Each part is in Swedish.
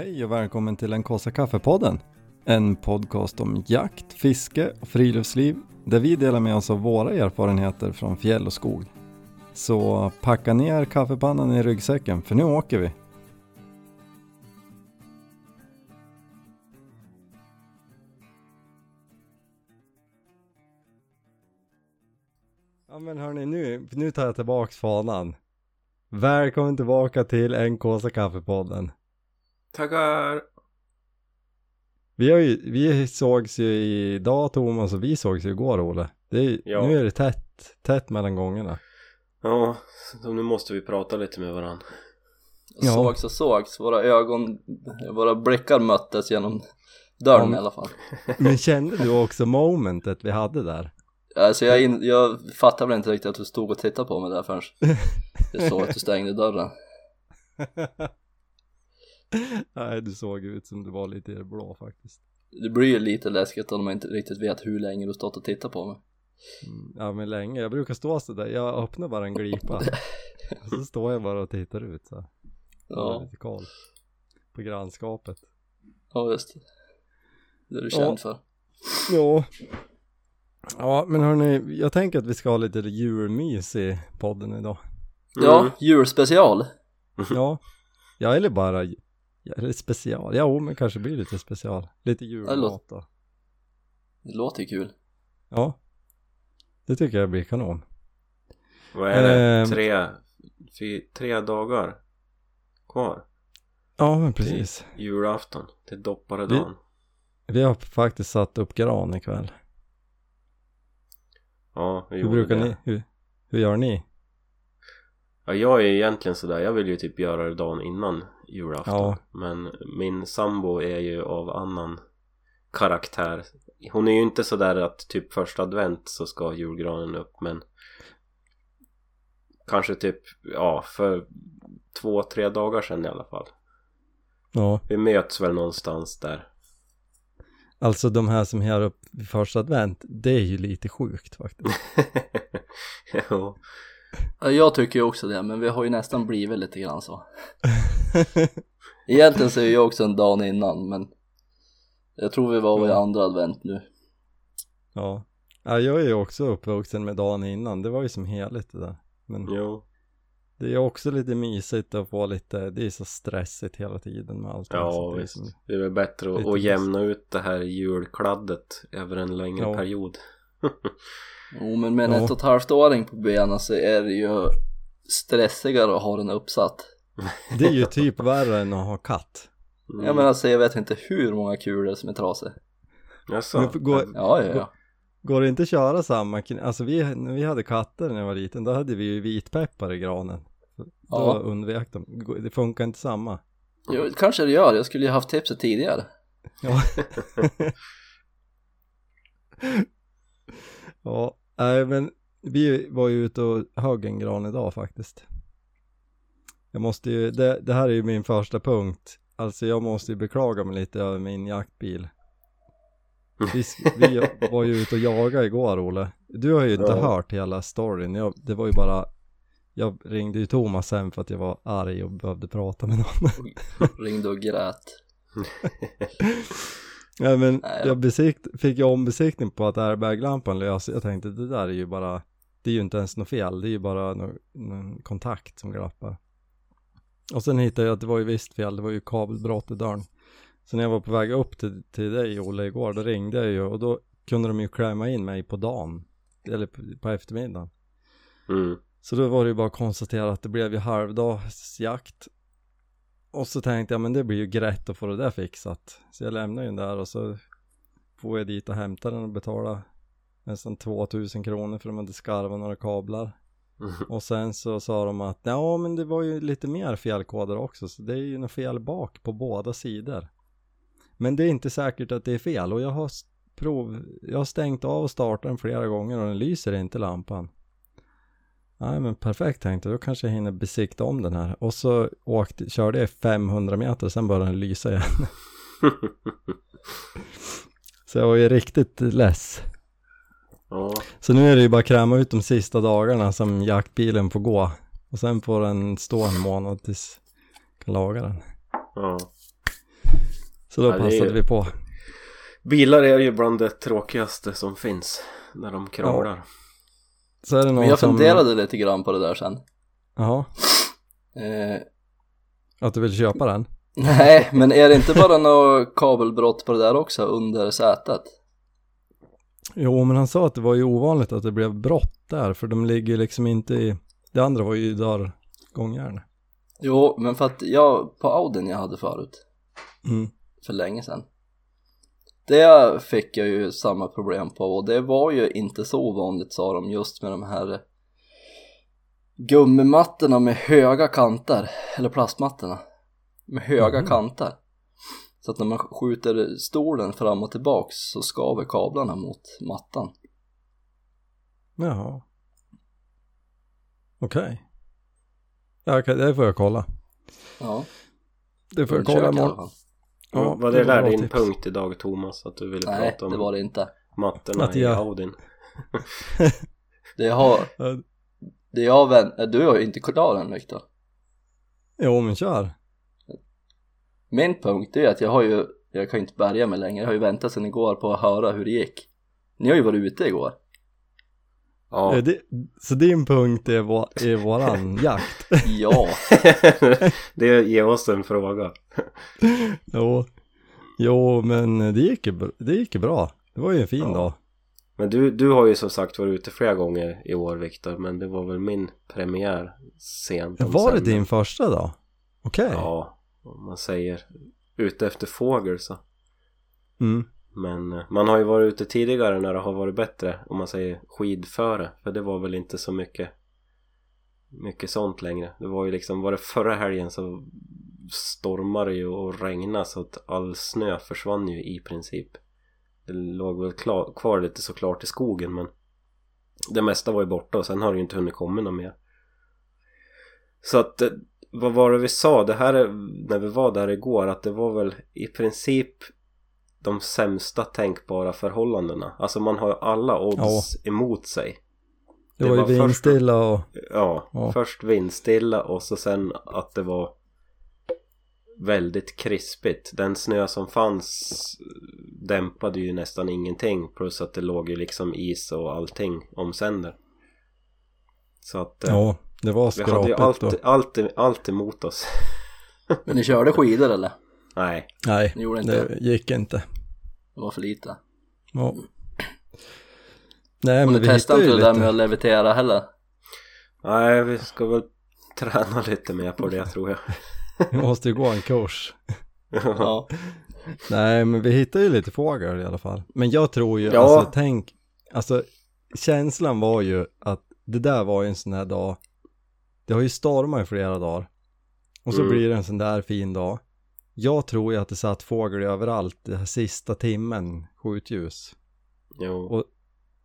Hej och välkommen till en Kåsa Kaffepodden. En podcast om jakt, fiske och friluftsliv där vi delar med oss av våra erfarenheter från fjäll och skog. Så packa ner kaffepannan i ryggsäcken för nu åker vi. Ja men hörni, nu, nu tar jag tillbaks fanan. Välkommen tillbaka till en Kåsa Kaffepodden. Tackar! Vi, har ju, vi sågs ju idag Thomas och vi sågs ju igår Olle. Det är, Ja. Nu är det tätt, tätt mellan gångerna. Ja, så nu måste vi prata lite med varandra. Ja. Sågs och sågs, våra ögon, våra blickar möttes genom dörren Ja. i alla fall Men kände du också momentet vi hade där? Alltså jag, in, jag fattade väl inte riktigt att du stod och tittade på mig där förrän jag såg att du stängde dörren Nej, du såg ut som du var lite i det blå faktiskt. Det blir ju lite läskigt om man inte riktigt vet hur länge du stått och tittat på mig Mm, ja men länge, jag brukar stå så där. jag öppnar bara en glipa. och så står jag bara och tittar ut så. här. Ja. Ja, Lite koll. På grannskapet. ja just det Det är du Ja. känd för Ja. Ja men hörni, jag tänker att vi ska ha lite julmys i podden idag. Ja, Mm. julspecial Ja, ja eller bara, ja, eller special, ja men kanske blir lite special. Lite julmat då. Det låter ju kul Ja, det tycker jag blir kanon. Vad är det? Ehm. Tre, fy, tre dagar kvar Ja men precis. till julafton, till dopparedagen. Vi har faktiskt satt upp gran ikväll. Ja, vi Hur gjorde brukar det. ni, hur, hur gör ni? Ja, jag är egentligen sådär, jag vill ju typ göra det dagen innan julafton. Ja. Men min sambo är ju av annan karaktär. Hon är ju inte sådär att typ första advent så ska julgranen upp men Kanske typ, ja för två, tre dagar sedan i alla fall. Ja, Vi möts väl någonstans där. alltså de här som här upp första advent, det är ju lite sjukt faktiskt. Ja, Jag tycker ju också det, men vi har ju nästan blivit lite grann så Egentligen så är jag också en dag innan, men Jag tror vi var vid andra advent nu ja. ja, jag är ju också uppvuxen med dagen innan, det var ju som heligt det där. Men Jo. det är också lite mysigt att få lite, det är så stressigt hela tiden med allt. Ja så det är visst. som- Det är väl bättre att, att jämna ut det här julkladdet över en längre Ja. period. Jo men med en Ja. ett och ett halvt åring på benen så är det ju stressigare att ha den uppsatt Det är ju typ värre än att ha katt. Mm. Jag menar alltså jag vet inte hur många kulor som är trasiga Jaså? Men går, Ja ja ja går det inte att köra samma, alltså vi, när vi hade katter när jag var liten, då hade vi ju vitpeppar i granen. Då Ja. undvek de, det funkar inte samma. jo, kanske det gör, jag skulle ju haft tipset tidigare Ja. ja, nej men vi var ju ute och högg en gran idag faktiskt. Jag måste ju, det, det här är ju min första punkt. Alltså jag måste ju beklaga mig lite över min jaktbil. Vi, sk- vi var ju ute och jagade igår Olle. Du har ju inte Ja. hört hela storyn. Jag, det var ju bara, jag ringde ju Thomas sen för att jag var arg och behövde prata med någon. Ringde och grät Ja men Nej, jag besikt, fick ju ombesiktning på att airbaglampan löser. Jag tänkte det där är ju bara, det är ju inte ens något fel. Det är ju bara någon, någon kontakt som glappar. Och sen hittade jag att det var ju visst fel, det var ju kabelbrott i dörren. Så när jag var på väg upp till, till dig Olle igår, då ringde jag ju och då kunde de ju klämma in mig på dagen. Eller på, på eftermiddagen. Mm. Så då var det ju bara att konstatera att det blev ju halvdagsjakt. Och så tänkte jag, men det blir ju grätt att få det där fixat. Så jag lämnade ju den där och så får jag dit och hämtar den och betala nästan 2000 kronor för att de hade skarvat några kablar. Och sen så sa de att, ja men det var ju lite mer felkoder också, så det är ju något fel bak på båda sidor. Men det är inte säkert att det är fel och jag har prov, jag har stängt av och startat den flera gånger och den lyser inte lampan. Nej men perfekt tänkte jag, då kanske jag hinner besikta om den här. Och så åkte, körde jag i 500 meter sen började den lysa igen. Så jag var ju riktigt less. ja. Så nu är det ju bara att kräma ut de sista dagarna som jaktbilen får gå. Och sen får den stå en månad tills jag kan laga den. ja. Så då Ja, passade ju- vi på. Bilar är ju bland det tråkigaste som finns när de krånglar. Så är det någon Men jag som... funderade lite grann på det där sen. Jaha, Eh, att du vill köpa den? nej, men är det inte bara något kabelbrott på det där också under sätet? Jo, men han sa att det var ju ovanligt att det blev brott där, för de ligger liksom inte i... Det andra var ju där gångjärn. Jo, men för att jag, på Audin jag hade förut, Mm. för länge sedan. Det fick jag ju samma problem på och det var ju inte så ovanligt sa de just med de här gummimattorna med höga kanter, eller plastmattorna med höga Mhm. kanter. Så att när man skjuter stolen fram och tillbaks så skaver kablarna mot mattan. Jaha. Okej. Ja, okej, det får jag kolla. Ja, Det får jag kolla imorgon. Ja, var det, där bra din tips. punkt idag Thomas? Att du ville Nej, prata om det var det inte. mattorna Att i jag- Audin? Det har, det jag vänt, du har ju inte klar än Viktor. Jo, men kör. Min punkt är att jag har ju, jag kan ju inte bärga mig längre, jag har ju väntat sedan igår på att höra hur det gick. Ni har ju varit ute igår. Ja. Ja. Det, så din punkt är, vå, är våran jakt? Ja, det ger oss en fråga. Jo. Jo, men det gick ju, det gick bra. Det var ju en fin Ja. dag. Men du, du har ju som sagt varit ute flera gånger i år Viktor Men det var väl min premiär sent var det din första dag? Okej. Ja, om man säger ute efter fågel så Mm. Men eh, man har ju varit ute tidigare när det har varit bättre om man säger skidföre. För det var väl inte så mycket mycket sånt längre. Det var ju liksom, var det förra helgen så stormade det ju och regnade så att all snö försvann ju i princip. Det låg väl klar, kvar lite såklart i skogen men det mesta var ju borta och sen har det ju inte hunnit komma något mer. Så att, eh, vad var det vi sa? Det här är, när vi var där igår att det var väl i princip de sämsta tänkbara förhållandena Alltså man har ju alla odds emot sig Det, Det var ju var vindstilla och... Ja, Ja. först vindstilla och så sen att det var väldigt krispigt. Den snö som fanns dämpade ju nästan ingenting plus att det låg ju liksom is och allting omsänder. Så att eh, Ja, det var vi hade ju skrapigt allt, allt, allt emot oss. men ni körde skidor eller? Nej, Nej, Ni gjorde inte det gick inte. Det var för lite. Ja. Nej, Och men ni vi testade inte det där med att levitera heller? nej vi ska väl träna lite mer på det tror jag. Vi måste ju gå en kurs. Ja. Nej, men vi hittade ju lite fåglar i alla fall. Men jag tror ju, Ja. alltså tänk, alltså känslan var ju att det där var ju en sån här dag, det har ju stormat i flera dagar. Och så Mm. blir det en sån där fin dag. Jag tror ju att det satt fågel överallt den här sista timmen, skjutljus. Jo,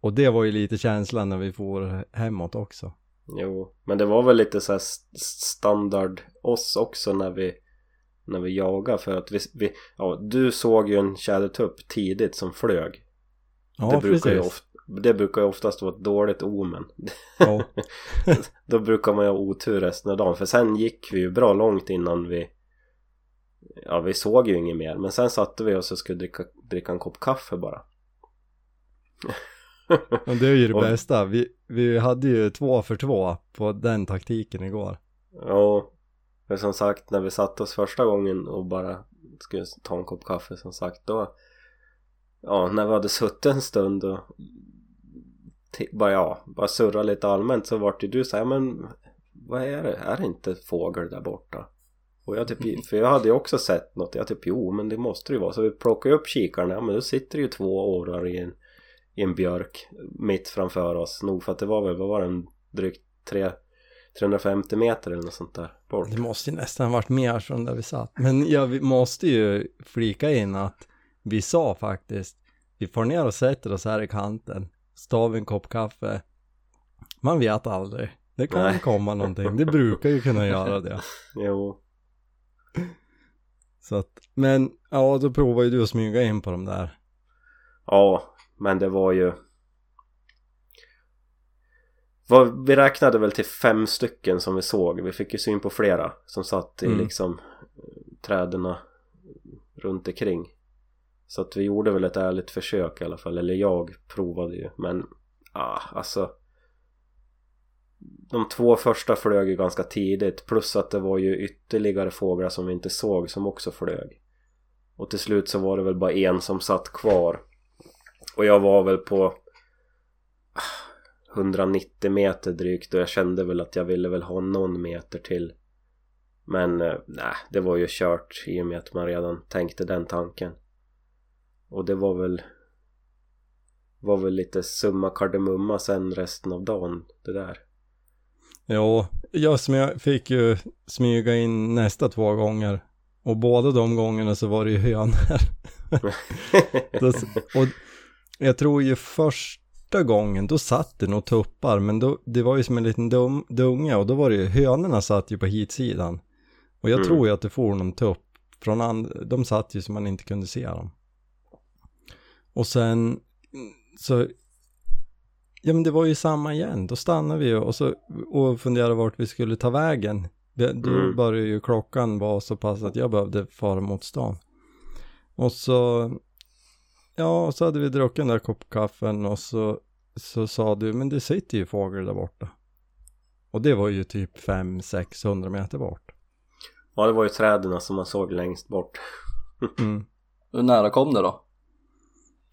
Och det var ju lite känslan när vi får hemåt också. jo. Men det var väl lite så standard oss också när vi när vi jagade för att vi, vi ja, du såg ju en tjädertupp tidigt som flög Ja, det, brukar ju precis. oft, det brukar ju oftast vara ett dåligt omen Ja, Då brukar man ju ha otur resten av dagen för sen gick vi ju bra långt innan vi Ja vi såg ju inget mer men sen satte vi oss och skulle dricka, dricka en kopp kaffe bara och det är ju det Och- bästa. Vi, vi hade ju två för två på den taktiken igår. Ja för som sagt när vi satte oss första gången och bara skulle ta en kopp kaffe som sagt då Ja när vi hade suttit en stund och bara ja, bara surra lite allmänt så vart ju du såhär men vad är det? Är det inte fågel där borta? Och jag typ, för jag hade ju också sett något, jag typ jo men det måste det ju vara så vi plockade upp kikaren, ja men då sitter det ju två årar i en, i en björk mitt framför oss nog för att det var väl, vad var det, en drygt tre 350 meter eller något sånt där bort. Det måste ju nästan varit mer från där vi satt. Men jag måste ju flika in att vi sa faktiskt, vi får ner och sätter oss här i kanten, stav en kopp kaffe. Man vet aldrig. Det kan Nej. komma någonting. Det brukar ju kunna göra det. Jo, Så att, men ja, då provar ju du att smyga in på de där. ja, men det var ju vad, vi räknade väl till fem stycken som vi såg. Vi fick ju syn på flera som satt i Mm. liksom träden runt omkring Så att vi gjorde väl ett ärligt försök i alla fall, eller jag provade ju men ah, alltså de två första flög ju ganska tidigt plus att det var ju ytterligare fåglar som vi inte såg som också flög. Och till slut så var det väl bara en som satt kvar. Och jag var väl på ah, 190 meter drygt och jag kände väl att jag ville väl ha någon meter till. Men eh, nej, det var ju kört i och med att man redan tänkte den tanken. Och det var väl var väl lite summa kardemumma sen resten av dagen det där. Jo, jag smö- fick ju smyga in nästa två gånger. Och båda de gångerna så var det ju hönor. Och jag tror ju första gången, då satt det nog tuppar, men då, det var ju som en liten dum, dunge och då var det ju, hönorna satt ju på hitsidan. Och jag Mm. tror ju att det får någon tupp från and, de satt ju så man inte kunde se dem. Och sen, så, ja men det var ju samma igen, då stannade vi ju och så, och funderade vart vi skulle ta vägen. Det- Då Mm. började ju klockan vara så pass att jag behövde fara mot stan. Och så, ja, och så hade vi druckit den där kopp kaffen och så, så sa du, men det sitter ju fågel där borta. Och det var ju typ 500-600 meter bort. Ja det var ju träden som man såg längst bort Mm. Hur nära kom det då?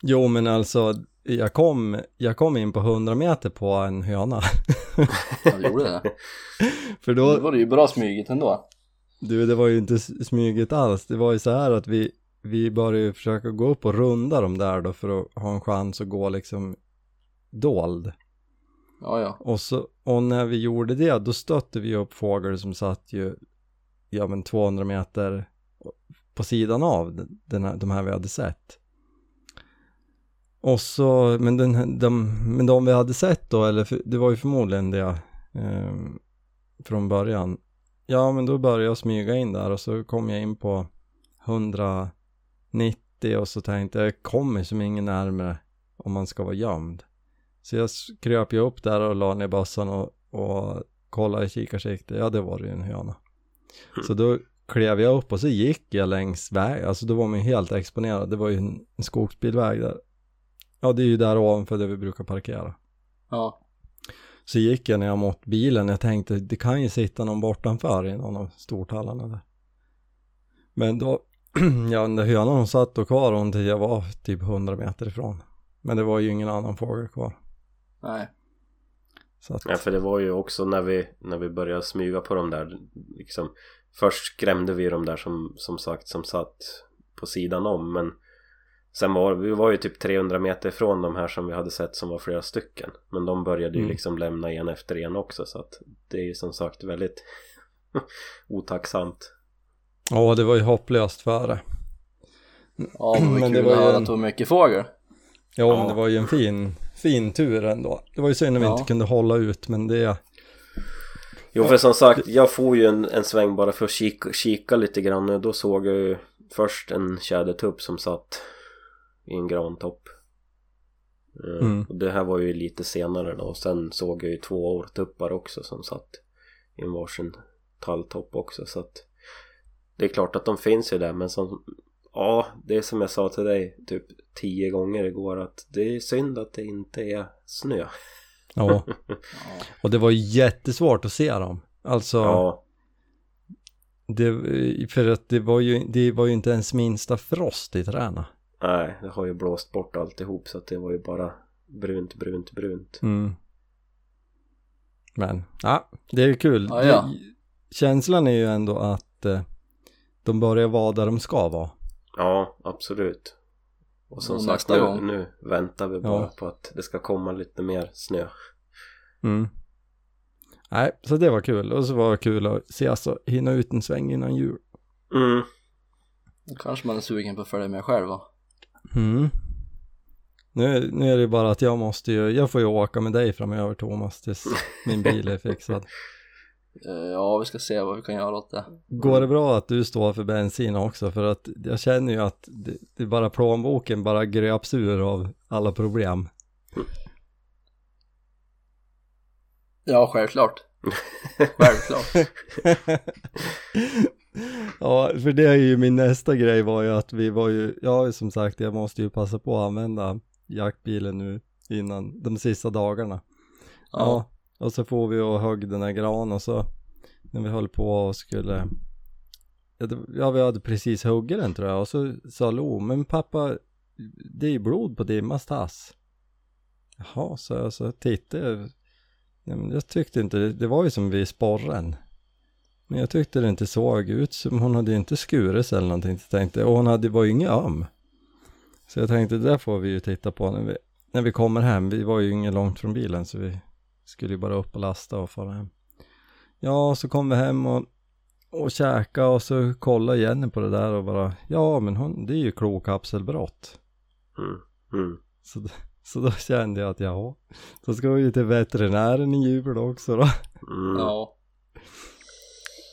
Jo, men alltså, jag kom, jag kom in på 100 meter på en höna. Ja, det gjorde det. För Då då, var det ju bra smygigt ändå. du, det var ju inte smyget alls. Det var ju så här att vi, vi började ju försöka gå upp och runda dem där då för att ha en chans att gå liksom dold. Ja, ja. Och, så, och när vi gjorde det, då stötte vi upp fågel som satt ju, ja men 200 meter på sidan av den här, de här vi hade sett. Och så, men, den, de, men de vi hade sett då, eller för, det var ju förmodligen det eh, från början. Ja, men då började jag smyga in där och så kom jag in på 190 och så tänkte jag, jag kommer som ingen närmare om man ska vara gömd. Så jag kröp ju upp där och la ner bössan och, och kollade i kikarsikte. Ja, det var det ju en höna. Så då klev jag upp och så gick jag längs väg. Alltså då var man ju helt exponerad. Det var ju en, en skogsbilväg där. Ja, det är ju där ovanför där vi brukar parkera. Ja. Så gick jag ner mot bilen. Jag tänkte det kan ju sitta någon bortanför i någon av stortallarna där. Men då, ja den där hönan hon satt och kvar hon till jag var typ 100 meter ifrån. Men det var ju ingen annan fågel kvar. Nej. Så att, Ja för det var ju också när vi, när vi började smyga på de där liksom Först skrämde vi de där som, som sagt som satt på sidan om men Sen var vi var ju typ 300 meter ifrån de här som vi hade sett som var flera stycken Men de började ju Mm. liksom lämna en efter en också så att Det är ju som sagt väldigt otacksamt ja, det var ju hopplöst före. Ja, det var Men det var ju en- att det var mycket fågel. Ja, Ja. men det var ju en fin, fin tur ändå. Det var ju synd att vi Ja. inte kunde hålla ut, men det, Jo för som sagt, jag får ju en, en sväng bara för att kika, kika lite grann då såg jag ju först en tjädertupp som satt i en grantopp. Eh, Mm. Och det här var ju lite senare då och sen såg jag ju två årtuppar också som satt i en varsin talltopp också så att det är klart att de finns ju där men som ja, det är som jag sa till dig typ tio gånger igår att det är synd att det inte är snö. ja. Och det var jättesvårt att se dem. Alltså, Ja, det, för att det var ju, det var ju inte ens minsta frost i träna. Nej, det har ju blåst bort alltihop så att det var ju bara brunt, brunt, brunt. Mm. Men, ja, det är ju kul. Ja, ja. Det, känslan är ju ändå att eh, de börjar vara där de ska vara. Ja, absolut. Och som Och sagt nästa nu, gång. nu väntar vi bara Ja. på att det ska komma lite mer snö. Mm. Nej, så det var kul. Och så var det kul att se alltså, hinna ut en sväng innan jul. Mm. Då kanske man är sugen på att följa med själv va? Mm. Nu, nu är det bara att jag måste ju, jag får ju åka med dig framöver Thomas tills min bil är fixad. Eh, Ja, vi ska se vad vi kan göra åt det. Går det bra att du står för bensin också? För att jag känner ju att det, det är bara plånboken bara gröps ur av alla problem. Ja, självklart. Självklart. Ja, för det är ju min nästa grej var ju att vi var ju, ja som sagt jag måste ju passa på att använda jaktbilen nu innan de sista dagarna. Ja, Ja. och så får vi och högg den här gran och så när vi höll på och skulle ja, ja vi hade precis huggit den tror jag och så sa Lo, men pappa det är ju blod på Dimmas tass. Jaha, så jag så tittade jag. Nej, men jag tyckte inte det, det var ju som vid sporren. Men jag tyckte det inte såg ut som hon hade inte skurit sig eller någonting. Så jag tänkte, och hon hade, var ju ingen öm. Så jag tänkte det där får vi ju titta på när vi, när vi kommer hem. Vi var ju inget långt från bilen så vi skulle ju bara upp och lasta och fara hem. Ja, så kom vi hem och, och käka och så kollade Jenny på det där och bara, ja men hon, det är ju klokapselbrott. Mm. Mm. Så, så då kände jag att ja, så ska vi ju till veterinären i jul också då. Mm. Ja.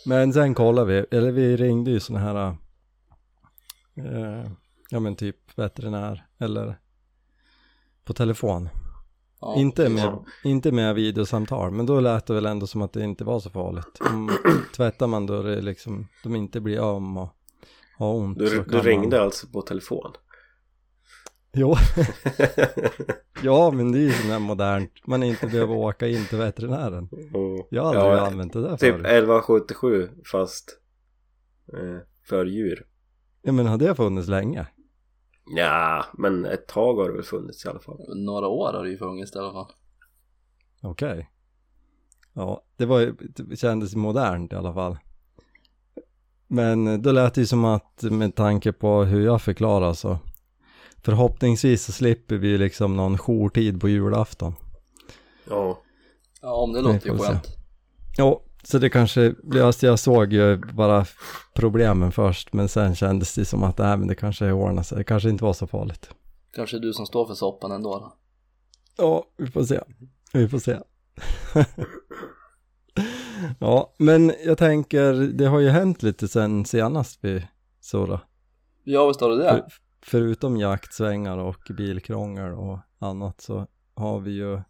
Men sen kollade vi, eller vi ringde ju sådana här, eh, ja men typ veterinär eller på telefon. ja. inte, med, Ja. inte med videosamtal, men då lät det väl ändå som att det inte var så farligt. Om tvättar man då det liksom, de inte blir öm och har ont Du, du ringde man... alltså på telefon? Jo, ja men det är ju sådär modernt, man inte behöver åka in till veterinären. Mm. Jag har aldrig Ja, använt det där Typ förut. 1177 fast eh, för djur. Ja men har det funnits länge? Ja, men ett tag har det väl funnits i alla fall. Några år har det ju funnits i alla fall. Okej. Ja, det var ju, det kändes modernt i alla fall. Men då lät det ju som att med tanke på hur jag förklarar så förhoppningsvis så slipper vi liksom någon jourtid på julafton. Ja. Ja, men det låter ju skönt. Ja, så det kanske, alltså jag såg ju bara problemen först men sen kändes det som att nej men det kanske ordnar sig, det kanske inte var så farligt. Kanske du som står för soppan ändå då. Ja, vi får se. Vi får se. ja, men jag tänker, det har ju hänt lite sen senast vi surrade. Ja, visst har du det? För, förutom jaktsvängar och bilkrångel och annat så har vi ju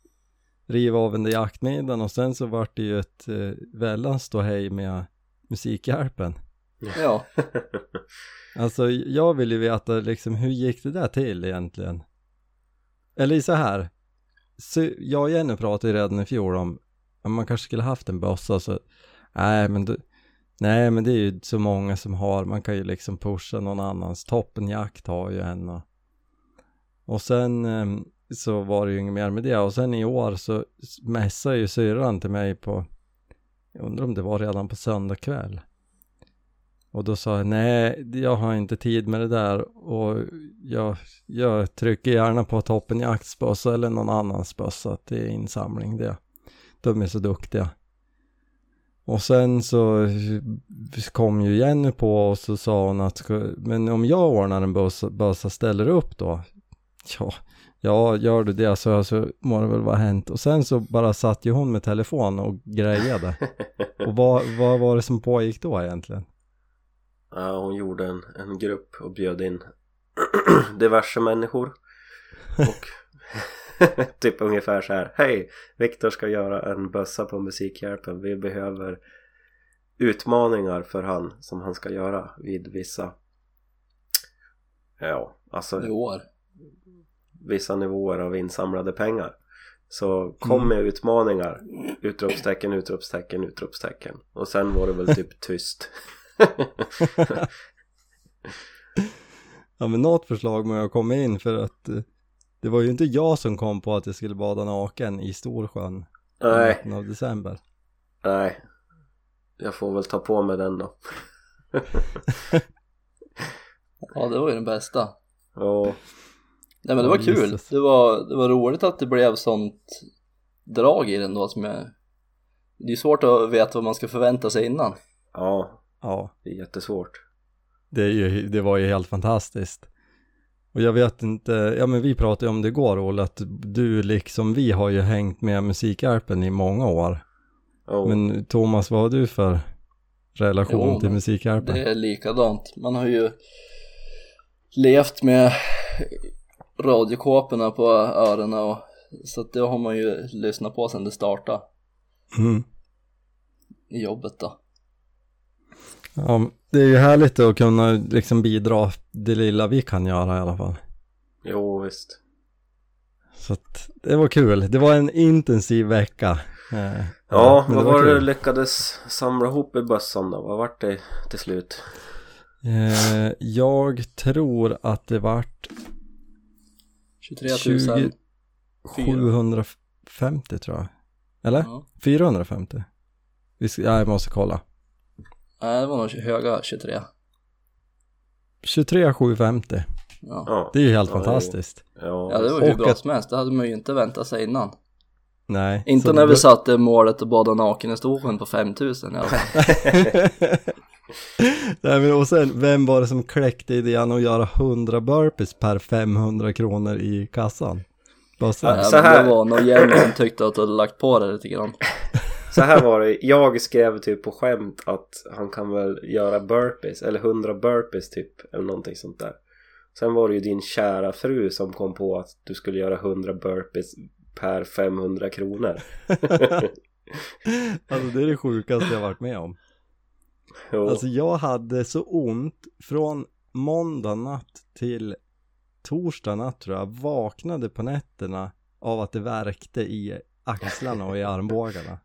rivit av den där jaktmiddagen och sen så vart det ju ett eh, väldans ståhej med Musikhjälpen. Ja. Alltså jag vill ju veta liksom hur gick det där till egentligen? Eller så här. Så jag och Jenny pratade ju redan i fjol om om man kanske skulle haft en bössa så nej men du, nej men det är ju så många som har man kan ju liksom pusha någon annans toppenjakt har ju en och, och sen ehm, så var det ju inget mer med det och sen i år så mässade ju syrran till mig på jag undrar om det var redan på söndag kväll och då sa jag nej, jag har inte tid med det där och jag, jag trycker gärna på toppenjaktsbössa eller någon annans bössa att det är insamling det. De är så duktiga. Och sen så kom ju Jenny på och så sa hon att men om jag ordnar en bössa ställer du upp då? Ja, ja gör du det så, så må det väl vara hänt. Och sen så bara satt ju hon med telefon och grejade. Och vad, vad var det som pågick då egentligen? Ja, hon gjorde en, en grupp och bjöd in diverse människor och typ ungefär så här Hej! Viktor ska göra en bössa på Musikhjälpen Vi behöver utmaningar för han som han ska göra vid vissa ja, alltså I år. vissa nivåer av insamlade pengar så kom Mm. med utmaningar utropstecken, utropstecken, utropstecken och sen var det väl typ tyst Ja men något förslag må jag komma in för att eh, det var ju inte jag som kom på att jag skulle bada naken i Storsjön i Nej, mitten av december. nej Jag får väl ta på mig den då Ja, det var ju den bästa. Ja, Nej men det Ja, var kul. Jesus. Det var, det var roligt att det blev sånt drag i den då som jag... Det är svårt att veta vad man ska förvänta sig innan. ja Ja, det är jättesvårt det, är ju, det var ju helt fantastiskt. Och jag vet inte, ja men vi pratade ju om det igår Olle, att du liksom vi har ju hängt med Musikhjälpen i många år. Ja, Men Thomas, vad har du för relation Jo, till men Musikhjälpen? Det är likadant. Man har ju levt med radiokåporna på öronen och så att det har man ju lyssnat på sedan det startade Mm. i jobbet då. Ja, det är ju härligt att kunna liksom bidra det lilla vi kan göra i alla fall. Jo, visst. Så att det var kul. Det var en intensiv vecka. Eh, Ja, men vad var det du lyckades samla ihop i bössan då? Vad vart det till slut? Eh, jag tror att det vart 23 000 750 tror jag. Eller? ja. 450? Vi ska, ja, jag måste kolla. Nej det var nog höga 23 23 750. Ja, Ja, Det är ju helt Ja, det är- fantastiskt. ja, ja det var hur Och bra att- som helst, det hade man ju inte väntat sig innan Nej. Inte när det- vi satte målet att bada naken i Storsjön på 5000 i alla fall Nej men och sen, vem var det som kläckte idén att göra 100 burpees per 500 kronor i kassan? Bara så. Ja, Ja, så här- Det var nog Jenny som tyckte att du hade lagt på det lite grann Så här var det, jag skrev typ på skämt att han kan väl göra burpees, eller 100 burpees typ, eller någonting sånt där. Sen var det ju din kära fru som kom på att du skulle göra 100 burpees per 500 kronor. Alltså det är det sjukaste jag varit med om. Jo. Alltså jag hade så ont från måndag natt till torsdag natt tror jag. Vaknade på nätterna av att det värkte i axlarna och i armbågarna.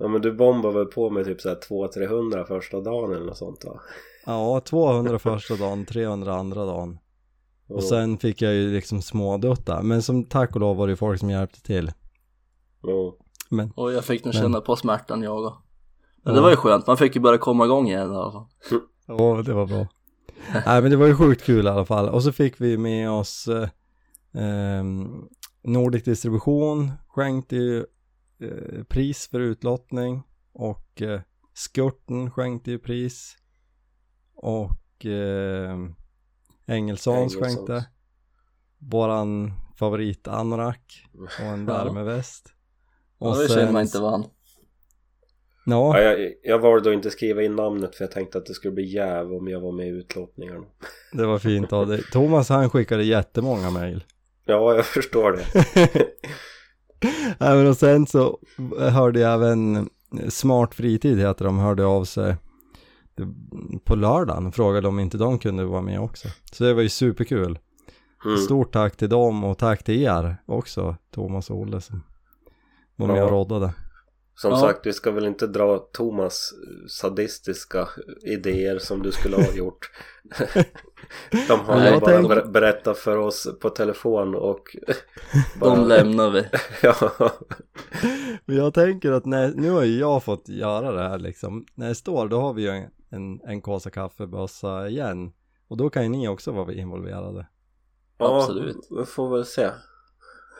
Ja men du bombade väl på med typ såhär 200-300 första dagen eller något sånt va? Ja, 200 första dagen, 300 andra dagen. Och sen fick jag ju liksom smådutta. Men som tack och lov var det ju folk som hjälpte till. Jo. Men Och jag fick nog Men- känna på smärtan jag också. Men Ja. det var ju skönt, man fick ju börja komma igång igen i alla fall. Ja, det var bra. Nej, men det var ju sjukt kul i alla fall. Och så fick vi med oss eh, ehm, Nordic Distribution skänkte ju eh, pris för utlottning och eh, Skurten skänkte ju pris och eh, Engelsons skänkte våran favorit anorak och en Ja. värmeväst. Och det är synd man inte vann. Ja, Ja, jag, jag valde att inte skriva in namnet för jag tänkte att det skulle bli jäv om jag var med i utlottningarna. det var fint av dig. Thomas han skickade jättemånga mejl. Ja, jag förstår det. Men och sen så hörde jag även Smart Fritid heter de, hörde av sig på lördagen och frågade om inte de kunde vara med också. Så det var ju superkul. Mm. Stort tack till dem och tack till er också, Thomas och Olle som var med och roddade. Som Ja. sagt, vi ska väl inte dra Thomas sadistiska idéer som du skulle ha gjort. De har Nej, bara tänk- ber- berättat för oss på telefon och bara... De lämnar vi. ja. Men jag tänker att när, nu har jag fått göra det här liksom. När jag står då har vi ju en, en, en kåsa kaffebössa igen. Och då kan ju ni också vara involverade. ja, Absolut. vi får väl se.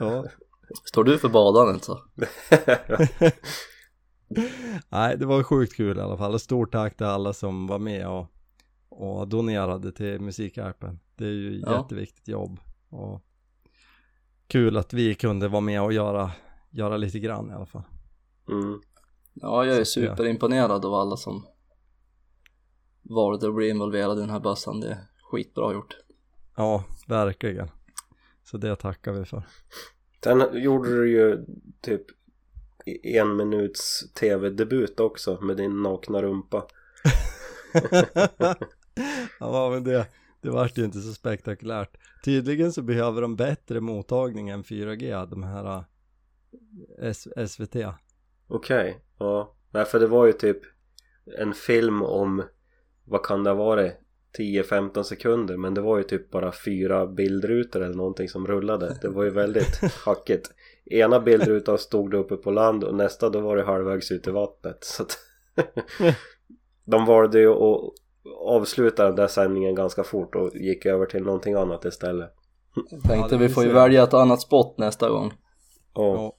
Ja. Står du för badandet så? Nej, det var sjukt kul i alla fall. Och stort tack till alla som var med och, och donerade till Musikhjälpen. Det är ju Ja. jätteviktigt jobb. Och kul att vi kunde vara med och göra, göra lite grann i alla fall. Mm. Ja, jag är Så, ja. superimponerad av alla som valde att bli involverade i den här bössan. Det är skitbra gjort. Ja, verkligen. Så det tackar vi för. Sen gjorde du ju typ en minuts tv-debut också med din nakna rumpa. ja, men det, det vart ju inte så spektakulärt. Tydligen så behöver de bättre mottagning än 4G, de här äh, S- SVT. Okej, ja. Nej för det var ju typ en film om, vad kan det ha varit? 10-15 sekunder men det var ju typ bara fyra bildrutor eller någonting som rullade. Det var ju väldigt hackigt. Ena bildrutan stod det uppe på land och nästa då var det halvvägs ut i vattnet. Så att de valde ju att avsluta den där sändningen ganska fort och gick över till någonting annat istället. Jag tänkte vi får ju välja ett annat spot nästa gång. Och, Ja.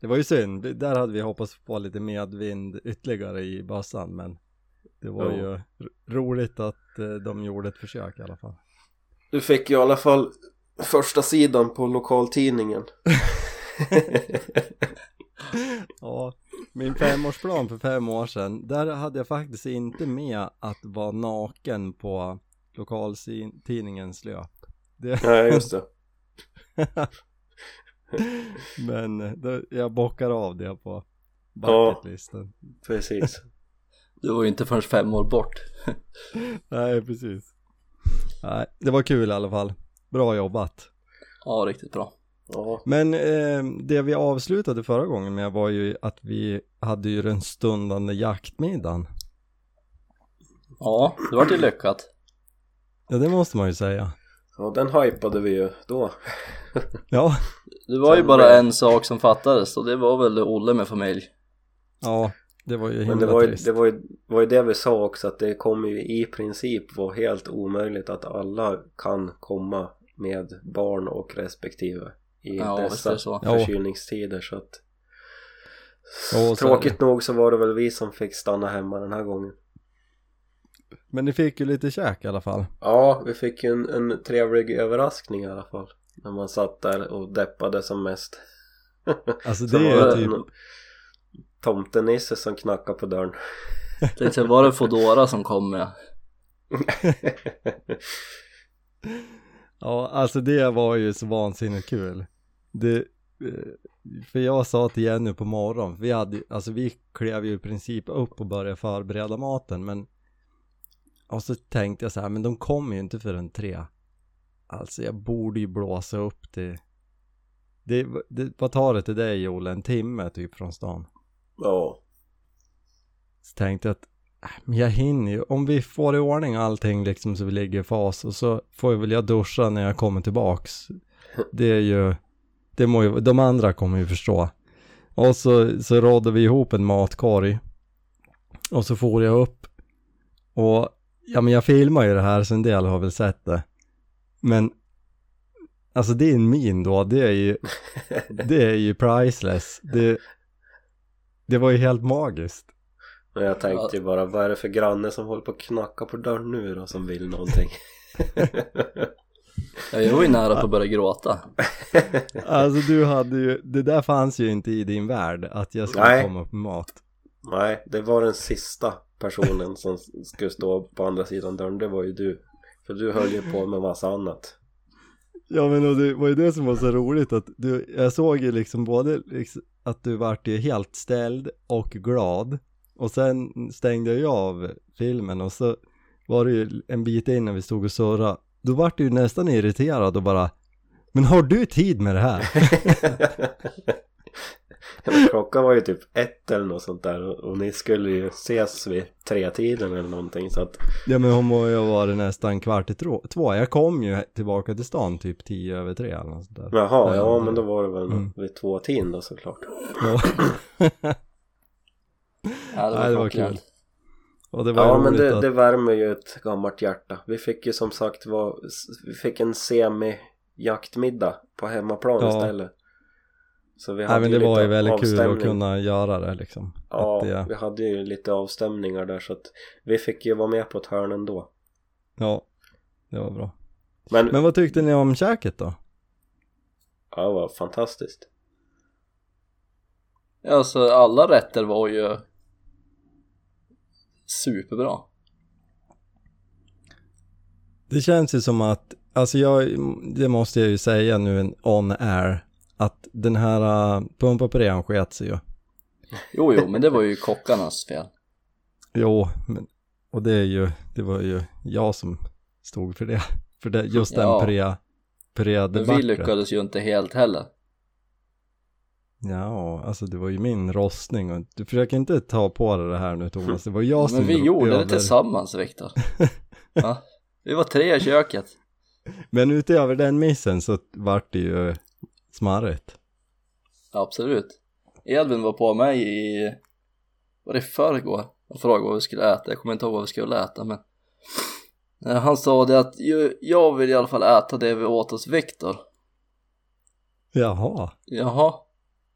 Det var ju synd, där hade vi hoppats på lite medvind ytterligare i bössan men det var Ja. ju roligt att eh, de gjorde ett försök i alla fall. Du fick ju i alla fall första sidan på lokaltidningen. Ja, min femårsplan för fem år sedan, där hade jag faktiskt inte med att vara naken på lokaltidningens löp. Det, Nej just det. men eh, då, jag bockar av det på Ja. bucketlisten. Precis. Det var ju inte förrän fem år bort. Nej, precis. Nej, det var kul i alla fall. Bra jobbat. Ja, riktigt bra. Ja, Men eh, det vi avslutade förra gången med var ju att vi hade ju den stundande jaktmiddagen. Ja, det vart ju lyckat. Ja, det måste man ju säga. och den hypade vi ju då. Ja, Det var ju bara en sak som fattades och det var väl Olle med familj. ja, det var ju himla Men det var ju, trist. det, var ju, var ju det vi sa också att det kommer ju i princip vara helt omöjligt att alla kan komma med barn och respektive i Ja, dessa det så. Förkylningstider så att Ja, så Tråkigt nog så var det väl vi som fick stanna hemma den här gången Men ni fick ju lite käk i alla fall. Ja, vi fick ju en, en trevlig överraskning i alla fall När man satt där och deppade som mest Alltså Så det var är det typ, tomtenisse som knackade på dörren Tänkte var det Fodora som kom med? ja alltså det var ju så vansinnigt kul. Det, eh, för jag sa till Jenny på morgonen, vi hade alltså vi klev ju i princip upp och började förbereda maten men och så tänkte jag så här, men de kommer ju inte förrän tre. Alltså jag borde ju blåsa upp det. Det, det vad tar det till dig Joel? En timme typ från stan? Ja, Så tänkte jag att äh, men jag hinner ju, om vi får i ordning allting liksom så vi ligger i fas och så får jag väl jag duscha när jag kommer tillbaks. Det är ju, det må ju, de andra kommer ju förstå. Och så, så rådde vi ihop en matkorg. Och så får jag upp. Och, ja men jag filmar ju det här så en del har väl sett det. Men, alltså det är en min då, det är ju, det är ju priceless. Det, det var ju helt magiskt. men jag tänkte ju bara vad är det för granne som håller på att knacka på dörren nu då som vill någonting Ja, jag var ju nära på att börja gråta. Alltså du hade ju, det där fanns ju inte i din värld att jag skulle Nej. komma på mat. Nej, det var den sista personen som skulle stå på andra sidan dörren, det var ju du För du höll ju på med massa annat Ja men och det var ju det som var så roligt att du, jag såg ju liksom både liksom, att du vart ju helt ställd och glad. Och sen stängde jag av filmen och så var det ju en bit in när vi stod och surrade. Då vart du ju nästan irriterad och bara Men har du tid med det här? Men Klockan var ju typ ett eller något sånt där och, ni skulle ju ses vid tre tiden eller någonting så att Ja men hon må ju ha varit nästan kvart i två. Jag kom ju tillbaka till stan typ tio över tre eller något sånt där. Jaha, ja Ja, men då var det väl Mm. vid två tiden då såklart Ja. Ja, det var, Nej, det var kul. Och det var Ja men det, att... det värmer ju ett gammalt hjärta Vi fick ju som sagt var, vi fick en semi-jaktmiddag på hemmaplan Ja. istället Så vi Nej hade men ju det var ju väldigt kul att kunna göra det liksom. Ja, Att det, vi hade ju lite avstämningar där så att vi fick ju vara med på ett hörn ändå ja, det var bra. Men, Men vad tyckte ni om käket då? ja, det var fantastiskt Ja, Alltså alla rätter var ju superbra. Det känns ju som att, alltså jag, det måste jag ju säga nu en on air, att den här uh, pumpapuréen sket sig ju. Jo, jo, men det var ju kockarnas fel. Jo, men, och det är ju, det var ju jag som stod för det. För det, just den Ja. puré, puré Men vi lyckades ju inte helt heller. Ja, alltså det var ju min rostning och du försöker inte ta på dig det här nu Thomas, det var jag som Men vi gjorde över- det tillsammans, Viktor. Ja, vi var tre i köket. Men utöver den missen så vart det ju smarrigt. Absolut. Edvin var på mig i, var det förrgår? Jag frågade vad vi skulle äta, jag kommer inte ihåg vad vi skulle äta men Eh, Han sa det att "ju- jag vill i alla fall äta det vi åt hos Viktor. Jaha. Jaha,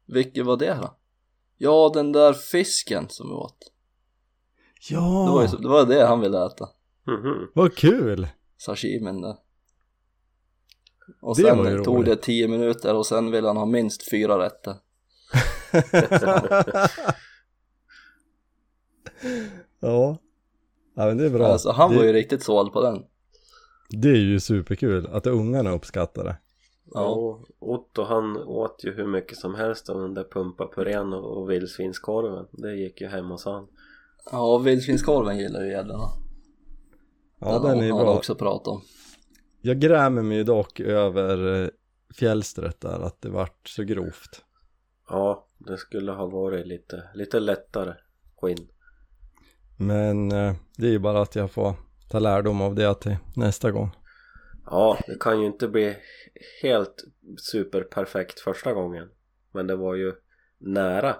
vilket var det då? Ja, den där fisken som vi åt. Det var, ju, Ja, så- det var det han ville äta. Mhm. vad kul! Sashimin där. Och Det var ju sen tog roligt. det tio minuter och sen ville han ha minst fyra rätter. ja. Ja men det är bra. Alltså han det, var ju riktigt såld på den. det är ju superkul att ungarna uppskattar det. Ja. Ja, Otto han åt ju hur mycket som helst av den där pumpapurén och, och vildsvinskorven Det gick ju hem hos han Ja, vildsvinskorven gillar ju gäddorna. Ja den är ju bra. också pratat om. Jag grämer mig dock över eh, fjällstret där, att det vart så grovt. Ja, det skulle ha varit lite, lite lättare skinn. Men eh, det är ju bara att jag får ta lärdom av det till nästa gång. Ja, det kan ju inte bli helt superperfekt första gången. Men det var ju nära.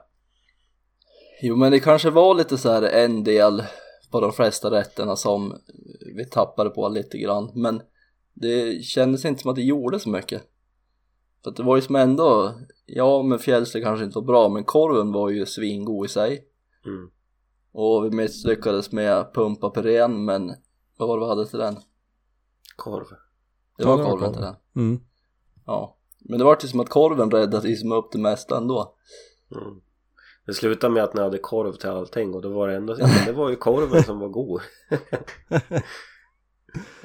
Jo men det kanske var lite så här en del på de flesta rätterna som vi tappade på lite grann men det kändes inte som att det gjorde så mycket. För att det var ju som ändå, ja men fjällsle kanske inte var bra men korven var ju svingod i sig Mm. och vi misslyckades med pumpa purén men vad var det vi hade till den? Korv. Det Ja, var det var korven till den. Mm. Ja. Men det var ju som att korven räddade liksom upp det mesta ändå. Mm. Det slutade med att ni hade korv till allting och då var det ändå, ja, det var ju korven som var god.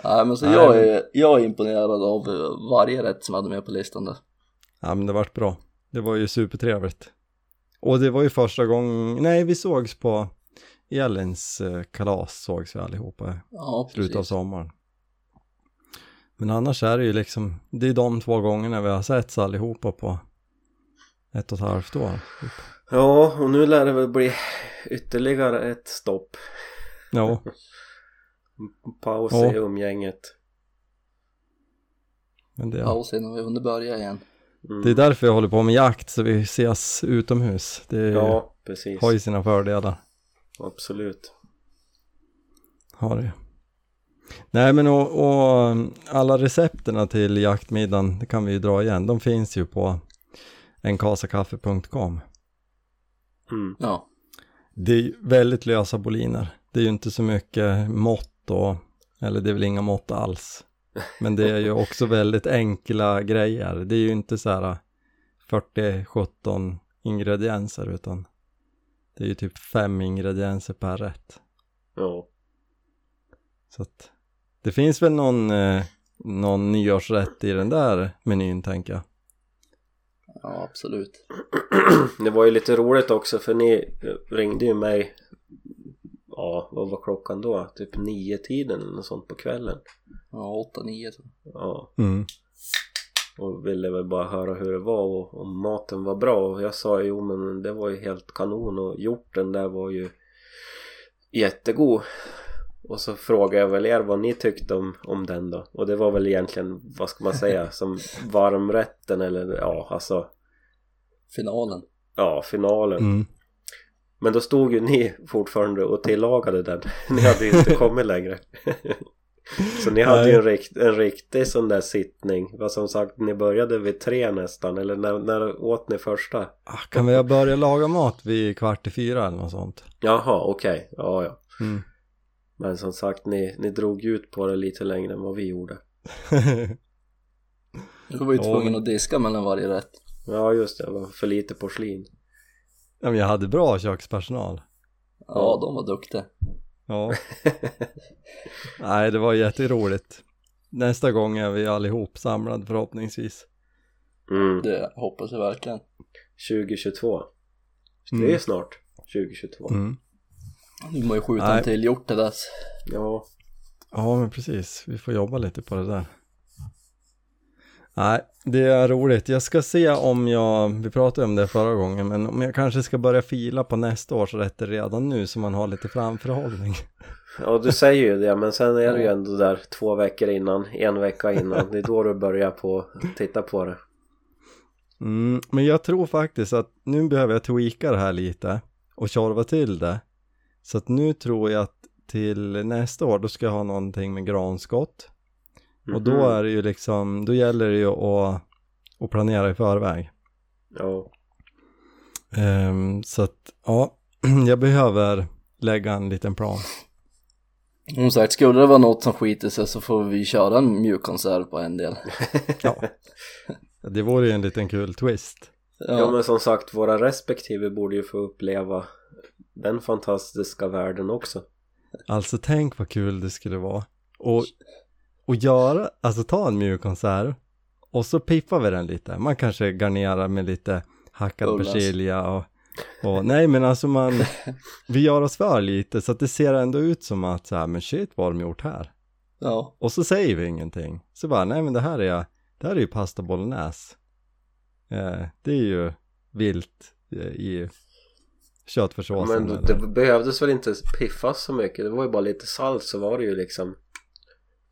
Nej men så Nej, jag, är, jag är imponerad av eh, varje rätt som jag hade med på listan där. Ja men det vart bra. Det var ju supertrevligt. Och det var ju första gången, nej vi sågs på Elins eh, kalas sågs vi allihopa i Ja slutet av sommaren. Men annars är det ju liksom, det är de två gångerna vi har setts allihopa på ett och ett halvt år. typ. Ja, och nu lär det väl bli ytterligare ett stopp. Ja, Paus Ja. i umgänget. men det, Paus innan vi hunnit börja igen. Mm. det är därför jag håller på med jakt så vi ses utomhus. Det Ja, precis. har ju sina fördelar. Absolut. Har det. Nej men och, och alla recepterna till jaktmiddagen, det kan vi ju dra igen, de finns ju på enkasakaffe.com. Mm. Ja. Det är ju väldigt lösa boliner. Det är ju inte så mycket mått och, eller det är väl inga mått alls. Men det är ju också väldigt enkla grejer. Det är ju inte så här 40-17 ingredienser utan det är ju typ fem ingredienser per rätt. Ja. Så att det finns väl någon, eh, någon nyårsrätt i den där menyn tänker jag. Ja absolut. Det var ju lite roligt också för ni ringde ju mig Ja, vad var klockan då? Typ nio tiden eller något sånt på kvällen Ja 8-9 tror jag. Ja, Mm. och ville väl bara höra hur det var och om maten var bra och jag sa jo men det var ju helt kanon och hjorten där var ju jättegod och så frågade jag väl er vad ni tyckte om, om den då och det var väl egentligen, vad ska man säga, som varmrätten eller ja alltså Finalen. ja finalen Mm. Men då stod ju ni fortfarande och tillagade den. Ni hade ju inte kommit längre. Så ni hade ju en, rikt, en riktig sån där sittning. Vad som sagt, ni började vid tre nästan. Eller när, när åt ni första? Ah, Kan vi börja laga mat vid kvart i fyra eller något sånt? Jaha, okej. Ja, ja. Mm. Men som sagt, ni, ni drog ut på det lite längre än vad vi gjorde. Du var ju tvungen att diska mellan varje rätt. Ja, just det. Det var för lite porslin. Ja, men jag hade bra kökspersonal. Ja, de var duktiga. Ja. Nej, det var jätteroligt. Nästa gång är vi allihop samlade förhoppningsvis. Mm. Det hoppas jag verkligen. 2022. Det är Mm. snart 2022. Mm. Nu må ju skjuta Nej. en till hjort till dess. Ja. Ja, men precis. Vi får jobba lite på det där. Nej, det är roligt. Jag ska se om jag, vi pratade om det förra gången, men om jag kanske ska börja fila på nästa års rätter redan nu så man har lite framförhållning. Ja du säger ju det men sen är det ju ändå där två veckor innan, en vecka innan. Det är då du börjar på titta på det. Mm, men jag tror faktiskt att nu behöver jag tweaka det här lite och tjorva till det. Så att nu tror jag att till nästa år då ska jag ha någonting med granskott. Och då Mhm. är det ju liksom, då gäller det ju att, att planera i förväg. Ja, Ehm, så att, ja, jag behöver lägga en liten plan. Som sagt, skulle det vara något som skiter sig så får vi köra en mjukkonserv på en del. Ja, det vore ju en liten kul twist. Ja, ja men som sagt våra respektive borde ju få uppleva den fantastiska världen också. Alltså tänk vad kul det skulle vara. Och, och göra, alltså ta en mjukkonserv och så pippar vi den lite. Man kanske garnerar med lite hackad Bullas. persilja och Och, nej men alltså man, vi gör oss för lite så att det ser ändå ut som att så här, men shit vad har de gjort här? Ja, Och så säger vi ingenting. Så bara, nej men det här är, det här är ju pasta bolognese. Eh, det är ju vilt eh, i köttfärssåsen. Men eller- det behövdes väl inte piffas så mycket. Det var ju bara lite salt så var det ju liksom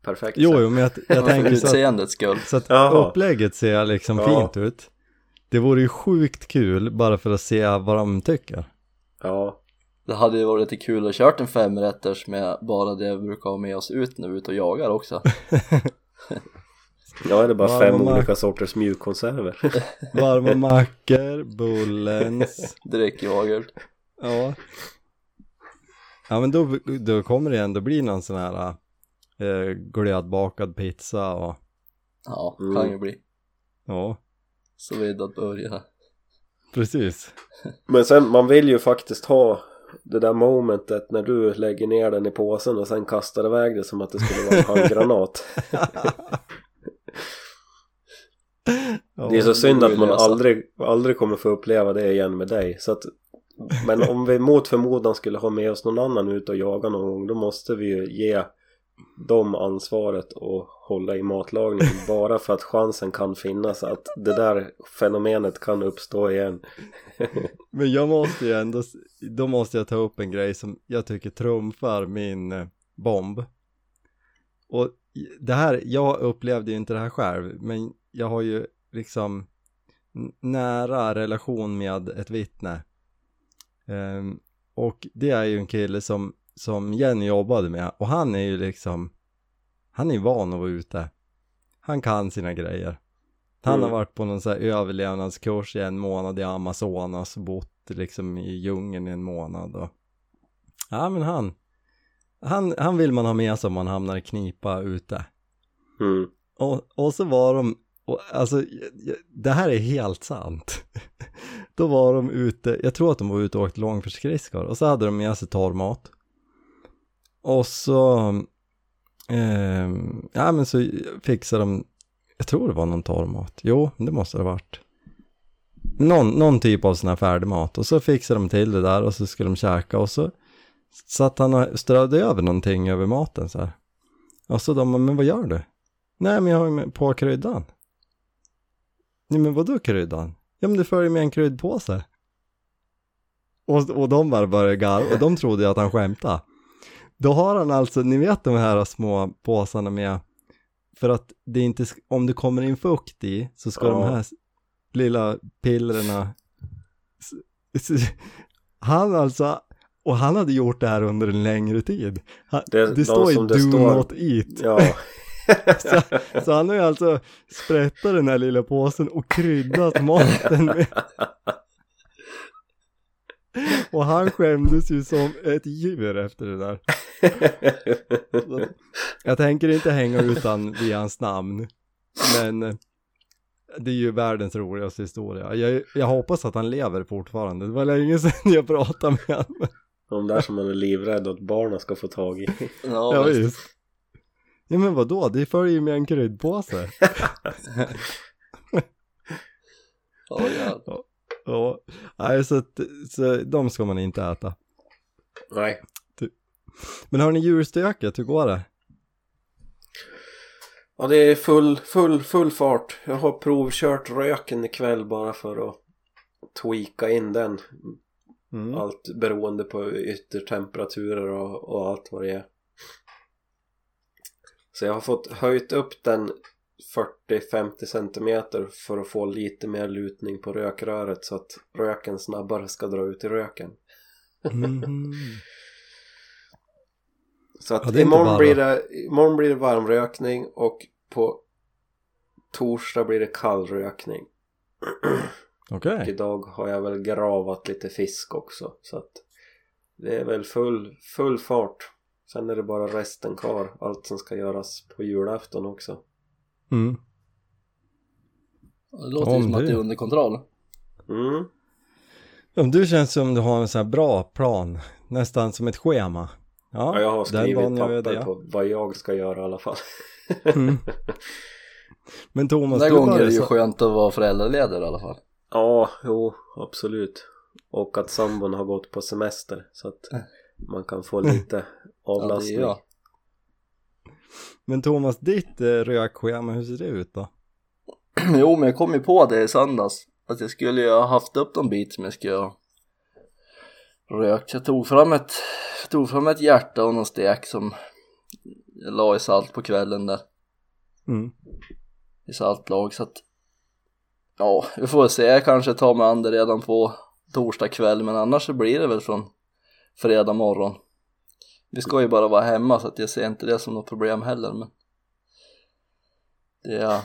perfekt. Jo, jo, men jag, jag tänker så att, utseendets skull. så att Jaha. upplägget ser liksom Ja. fint ut. Det vore ju sjukt kul bara för att se vad de tycker. Ja. Det hade ju varit lite kul att kört en femrätters med bara det vi brukar ha med oss ut när vi är ute och jagar också. Ja, det är bara Ja, fem olika sorters mjukkonserver. Varma mackor, bullens. Drickyoghurt. Ja. Ja men då, då kommer det ändå bli någon sån här eh, glödbakad pizza och Ja, Mm. kan ju bli. ja, Så vid att börja. precis. Men sen, man vill ju faktiskt ha det där momentet när du lägger ner den i påsen och sen kastar iväg det som att det skulle vara en handgranat. Det är så synd att man aldrig, aldrig kommer få uppleva det igen med dig. Så att, men om vi mot förmodan skulle ha med oss någon annan ut och jaga någon gång då måste vi ju ge dem ansvaret och hålla i matlagningen bara för att chansen kan finnas att det där fenomenet kan uppstå igen. Men jag måste ju ändå, då måste jag ta upp en grej som jag tycker trumfar min eh, bomb. Och det här, jag upplevde ju inte det här själv, men jag har ju liksom nära relation med ett vittne. Um, och det är ju en kille som, som Jenny jobbade med och han är ju liksom, han är van att vara ute. Han kan sina grejer. Han har Mm. varit på någon så här överlevnadskurs i en månad i Amazonas och bott liksom i djungeln i en månad och ja men han han, han vill man ha med sig om man hamnar i knipa ute Mm. och, och så var de och, alltså det här är helt sant då var de ute, jag tror att de var ute och åkte långfärdsskridskor och så hade de med sig torrmat och så eh, ja men så fixade de jag tror det var någon torrmat. Jo, det måste det ha varit. Någon, någon typ av sån här färdigmat. Och så fixade de till det där och så skulle de käka och så satt han och strödde över någonting över maten så här. Och så de, men vad gör du? Nej, men jag har ju på kryddan. Nej, men vadå kryddan? Ja, men du följer med en kryddpåse. Och, och de bara började garva och de trodde ju att han skämtade. Då har han alltså, ni vet de här små påsarna med för att det inte, om det kommer in fukt i så ska Ja. de här lilla pillerna Han alltså, och han hade gjort det här under en längre tid. Han, Det- det, de står ju do står- not eat. Ja. Så, så han har ju alltså sprättat den här lilla påsen och kryddat maten med. Och han skämdes ju som ett djur efter det där. Jag tänker inte hänga utan via hans namn. Men eh, det är ju världens roligaste historia. Jag, jag hoppas att han lever fortfarande. Det var länge sedan jag pratade med honom. De där som man är livrädd att barnen ska få tag i. Ja, Ja, visst. Ja men vadå, det följer ju med en kryddpåse. Ja, jävlar. Ja, nej så, att, så de ska man inte äta. Nej. Men har ni djurstöket, hur går det? Ja det är full, full, full fart. Jag har provkört röken ikväll bara för att tweaka in den. Mm. Allt beroende på yttertemperaturer och, och allt vad det är. Så jag har fått höjt upp den 40-50 centimeter för att få lite mer lutning på rökröret så att röken snabbare ska dra ut i röken. Mhm. Så att Ja, imorgon, blir det, imorgon blir det varmrökning och på torsdag blir det kallrökning. Okej. Och idag har jag väl gravat lite fisk också så att det är väl full, full fart. Sen är det bara resten kvar, allt som ska göras på julafton också. Mm. Det låter ju Om som att det. är under kontroll. Mm. Ja, men du känns som du har en sån här bra plan, nästan som ett schema. Ja, Ja, jag har skrivit papper på vad jag ska göra i alla fall. Mm. Men Thomas, Den här du gången är det ju så... skönt att vara föräldraledig i alla fall. Ja, jo, absolut. Och att sambon har gått på semester så att man kan få lite Ja, det avlastning. är jag. Men Thomas, ditt eh, rökschema, hur ser det ut då? Jo, men jag kom ju på det i söndags. Att jag skulle ju ha haft upp någon bit som jag skulle ha rökt. Jag tog fram ett, tog fram ett hjärta och någon stek som jag la i salt på kvällen där. Mm. I saltlag så att Ja, vi får väl se. Jag kanske tar mig an det redan på torsdag kväll men annars så blir det väl från fredag morgon. Vi ska ju bara vara hemma så att jag ser inte det som något problem heller men det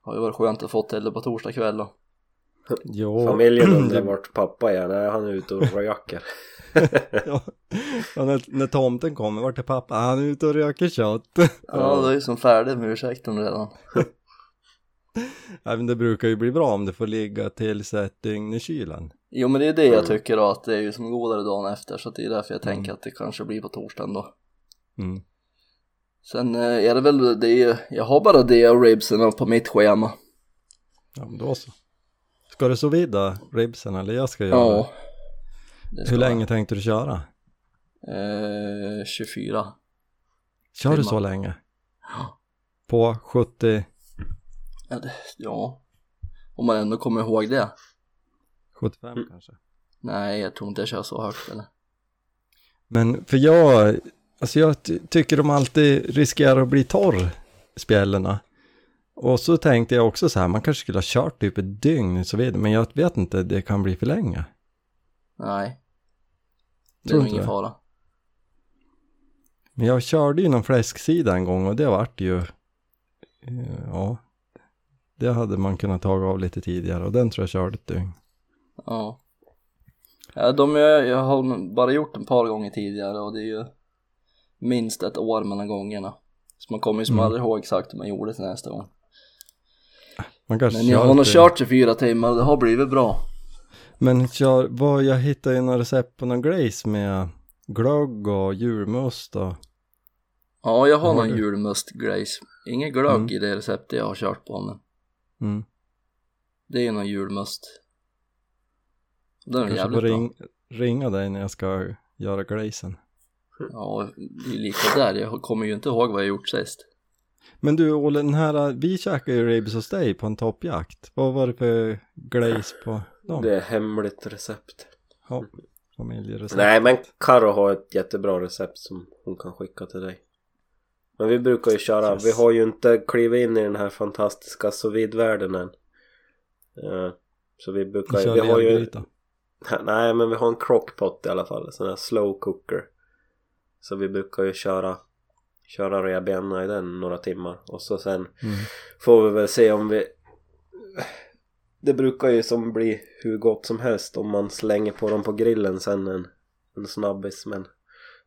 har ju varit skönt att få till det på torsdag kväll då. Jo. Familjen undrar vart pappa är, nej han är ute och röker. ja. ja, när, när tomten kommer, vart är pappa? Han är ute och röker kött. Ja, det är ju som färdig med ursäkten redan. Nej men det brukar ju bli bra om det får ligga tills ett dygn i kylen. Jo men det är det jag tycker då att det är ju som godare dagen efter så det är därför jag tänker att det kanske blir på torsdagen då. Mm. Sen eh, är det väl det, jag har bara det och ribsen på mitt schema. Ja men då så. Ska du så vidda ribsen eller jag ska göra Ja. Det ska Hur jag. länge tänkte du köra? Eh, 24. Kör du Timmar. så länge? På 70, Ja, det, ja. Om man ändå kommer ihåg det. 75 Mm. kanske? Nej, jag tror inte jag kör så högt eller. Men för jag, alltså jag ty- tycker de alltid riskerar att bli torr, spjällerna. Och så tänkte jag också så här, man kanske skulle ha kört typ ett dygn så vidare, men jag vet inte, det kan bli för länge. Nej. Det är Tror nog inte ingen fara. Men jag körde ju någon fläsksida en gång och det vart ju, eh, ja, det hade man kunnat ta av lite tidigare och den tror jag körde ett dygn. Ja. ja de jag, jag har bara gjort ett par gånger tidigare och det är ju minst ett år mellan gångerna. Så man kommer ju som Mm. aldrig ihåg exakt hur man gjorde till nästa gång. Men jag har nog kört 24 timmar och det har blivit bra. Men kör, vad, jag hittade ju några recept på någon glaze med glögg och julmust och Ja, jag har Har någon du? julmust glaze. Ingen glögg Mm. i det receptet jag har kört på men mm. det är ju någon julmust. Den är kanske jävligt bra. ring, ringa dig när jag ska göra glazen. Ja, det är lika där. Jag kommer ju inte ihåg vad jag gjort sist. Men du Olle, den här, vi käkade ju ribs hos dig på en toppjakt. Vad var det för glaze på dem? Det är hemligt recept. Ja, familjerecept. Nej men Karo har ett jättebra recept som hon kan skicka till dig. Men vi brukar ju köra, Yes. vi har ju inte klivit in i den här fantastiska sous vide-världen än. Eh, Så vi brukar Vi kör vi har ju lergryta. Nej men vi har en crockpot i alla fall, sån här slow cooker. Så vi brukar ju köra Köra revbenen i den några timmar och så sen Mm. får vi väl se om vi Det brukar ju som bli hur gott som helst om man slänger på dem på grillen sen en, en snabbis men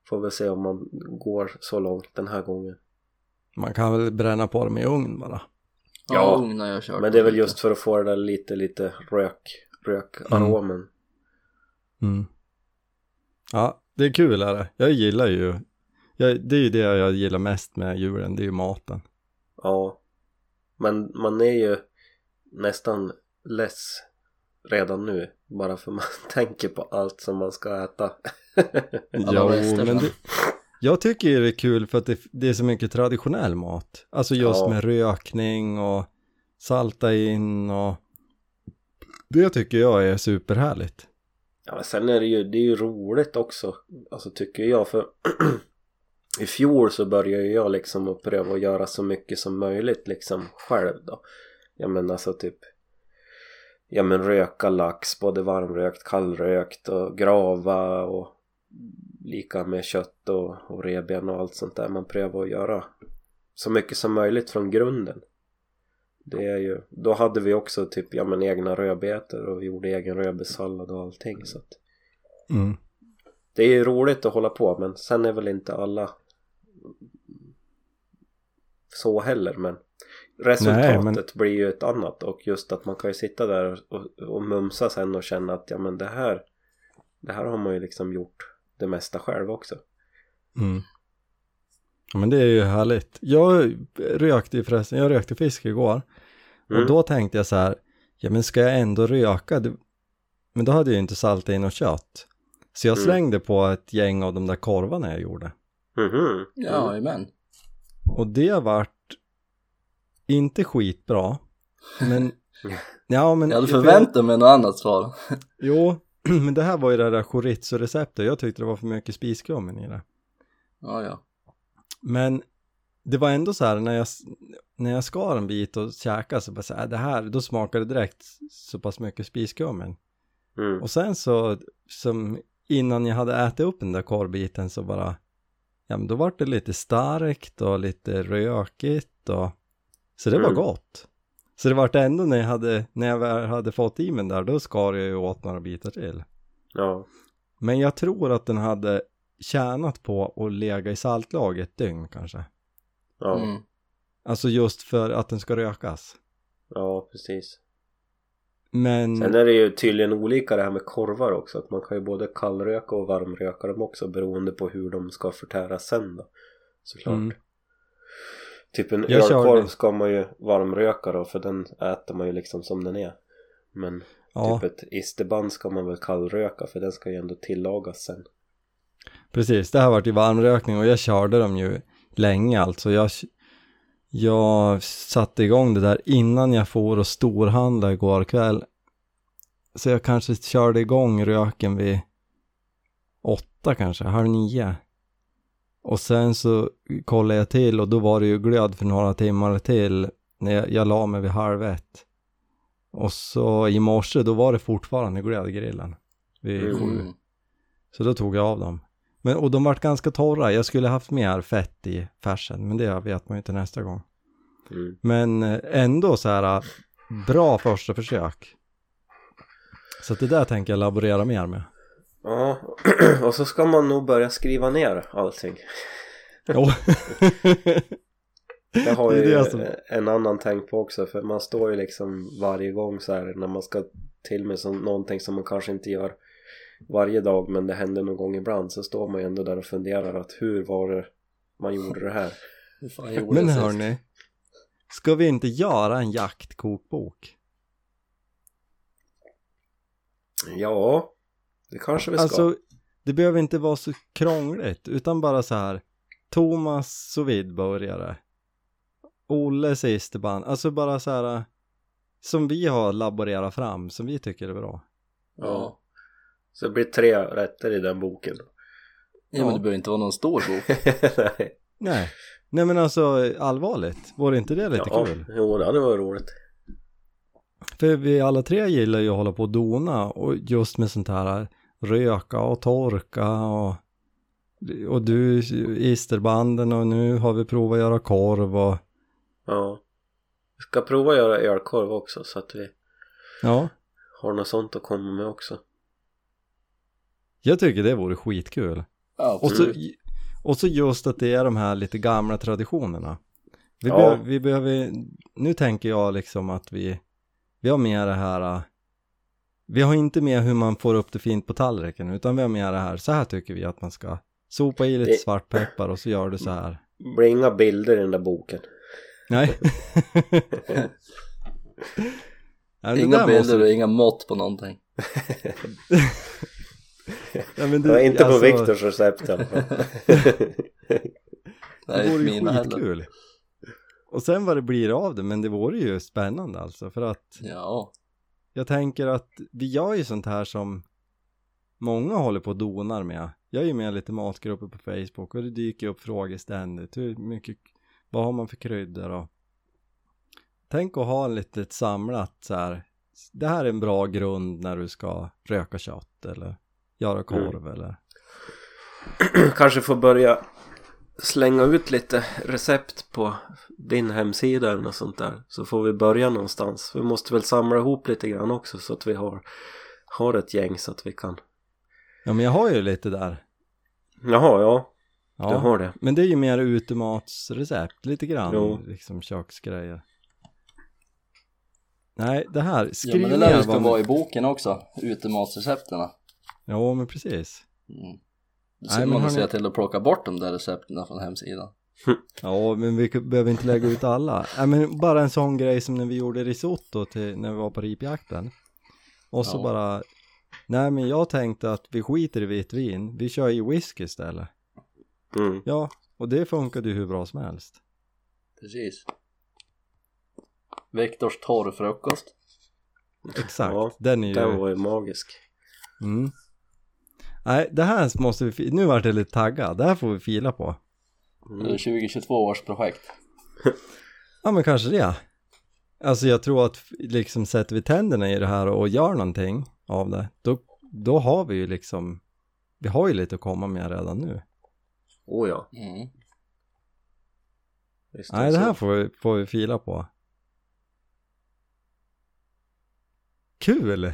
Får väl se om man går så långt den här gången Man kan väl bränna på dem i ugn bara. Ja, Ja, ugnar jag har kört Men det är väl lite. just för att få det där lite lite rök Rökaromen Mm. Ja, det är kul är det. Jag gillar ju, jag, det är ju det jag gillar mest med julen, det är ju maten. Ja Men man är ju nästan less redan nu bara för man tänker på allt som man ska äta rester men det, jag tycker ju det är kul för att det, det är så mycket traditionell mat. Alltså just Ja. med rökning och salta in och det tycker jag är superhärligt. Ja men sen är det ju, det är ju roligt också. Alltså tycker jag för I fjol så började jag liksom att pröva att göra så mycket som möjligt liksom själv då. Ja men alltså typ Ja men röka lax, både varmrökt, kallrökt och grava och Lika med kött och, och revben och allt sånt där. Man prövar att göra Så mycket som möjligt från grunden det är ju, då hade vi också typ, ja men egna rödbetor och vi gjorde egen rödbetssallad och allting så att Mm. Det är ju roligt att hålla på men sen är väl inte alla så heller men resultatet Nej, men- blir ju ett annat och just att man kan ju sitta där och, och mumsa sen och känna att ja men det här det här har man ju liksom gjort det mesta själv också Mm. Men det är ju härligt. Jag rökte ju förresten, jag rökte fisk igår. Mm. Och då tänkte jag så här, ja men ska jag ändå röka? Det, Men då hade jag ju inte saltat in något kött. Så jag Mm. slängde på ett gäng av de där korvarna jag gjorde. Mhm. Ja, men. Och det vart inte skitbra. Men, ja men. Jag hade för förväntat mig något annat svar. Jo, men det här var ju det där chorizo-receptet. Jag tyckte det var för mycket spiskummin i det. Ja, ja. Men det var ändå så här när jag, när jag skar en bit och käkade så bara så här, det här, då smakade det direkt så pass mycket spiskummin. Mm. Och sen så, som innan jag hade ätit upp den där korvbiten så bara, ja men då var det lite starkt och lite rökigt och, så det var Mm. gott. Så det vart ändå när jag hade, när jag väl hade fått i mig där, då skar jag ju åt några bitar till. Ja. Men jag tror att den hade tjänat på att lägga i saltlag ett dygn kanske. Ja. Mm. Alltså just för att den ska rökas. ja, precis. Men, Sen är det ju tydligen olika det här med korvar också. Att man kan ju både kallröka och varmröka dem också beroende på hur de ska förtäras sen då. Såklart. Mm. Typ en Jag ölkorv ska man ju varmröka då för den äter man ju liksom som den är. Men ja, typ ett isterband ska man väl kallröka för den ska ju ändå tillagas sen. precis. Det här vart ju varmrökning och jag körde dem ju länge alltså. Jag, jag satte igång det där innan jag for och storhandlade igår kväll. Så jag kanske körde igång röken vid åtta kanske, halv nio. Och sen så kollade jag till och då var det ju glöd för några timmar till när jag, jag la mig vid halv ett. Och så i morse då var det fortfarande glöd i grillen. Vid Mm. sju. Så då tog jag av dem. Men, och de vart ganska torra. Jag skulle haft mer fett i färsen, men det vet man ju inte nästa gång. Mm. Men eh, ändå så här äh, bra första försök. Så det där tänker jag laborera mer med. Ja, och så ska man nog börja skriva ner allting. Jo. Det har Det ju det som- en annan tänk på också för man står ju liksom varje gång så här när man ska till med som, någonting som man kanske inte gör varje dag men det händer någon gång ibland så står man ju ändå där och funderar att hur var det man gjorde det här? Hur fan gjorde Men hörni, ska vi inte göra en jaktkokbok? Ja, det kanske vi ska. Alltså, det behöver inte vara så krångligt, utan bara så här. Thomas sous börjare. Olle sista band. Alltså bara så här. Som vi har laborerat fram, som vi tycker är bra. Ja. Så det blir tre rätter i den boken. ja, men det behöver inte vara någon stor bok. Nej. Nej. Nej men alltså allvarligt, vore inte det lite ja, kul? Jo, det hade varit roligt. För vi alla tre gillar ju att hålla på och dona och just med sånt här röka och torka och och du isterbanden och nu har vi provat att göra korv och Ja. Vi ska prova att göra ölkorv också så att vi ja, har något sånt att komma med också. Jag tycker det vore skitkul. Ja, Och så, och så just att det är de här lite gamla traditionerna. Vi, Ja. behöver, vi behöver, nu tänker jag liksom att vi, vi har med det här, äh, vi har inte med hur man får upp det fint på tallriken, utan vi har med det här, så här tycker vi att man ska sopa i lite Det- svartpeppar och så gör du så här. Det blir inga bilder i den där boken. Nej. Inga bilder och inga mått på någonting. ja, men Det var inte på alltså, Viktors recept i alla fall. Det vore ju mina heller. skitkul. Och sen vad det blir av det, men det vore ju spännande alltså, för att Ja. jag tänker att vi gör ju sånt här som många håller på och donar med. Jag är ju med i lite matgrupper på Facebook och det dyker upp frågor ständigt. Hur mycket, vad har man för kryddor och Tänk att ha en litet samlat så här. Det här är en bra grund när du ska röka kött eller göra korv eller Kanske får börja slänga ut lite recept på din hemsida eller något sånt där. Så får vi börja någonstans. Vi måste väl samla ihop lite grann också så att vi har, har ett gäng så att vi kan. Ja men jag har ju lite där. Jaha, ja. Du Ja. har det. Men det är ju mer utematsrecept, lite grann Jo. liksom köksgrejer. Nej, det här, ja, skriv men det lär ju vara i boken också. Utematsrecepterna. Ja, men precis. Mm. Men man hörni- säga till att plocka bort de där recepten från hemsidan. Ja, men vi behöver inte lägga ut alla. Nej, men bara en sån grej som när vi gjorde risotto till, när vi var på ripjakten. Och så Ja. bara Nej men jag tänkte att vi skiter i vitt vin, vi kör i whisky istället. Mm. Ja, och det funkade ju hur bra som helst. Precis. Vektors torrfrukost. Exakt, Ja, den är ju... Den var ju magisk. Mm. Nej, det här måste vi, nu vart jag lite taggad, det här får vi fila på. Mm. 2022 års projekt. Ja men kanske det. Alltså jag tror att liksom sätter vi tänderna i det här och gör någonting av det, då, då har vi ju liksom, vi har ju lite att komma med redan nu. Oh ja. Mm. Visst Nej det här får vi, får vi fila på. Kul!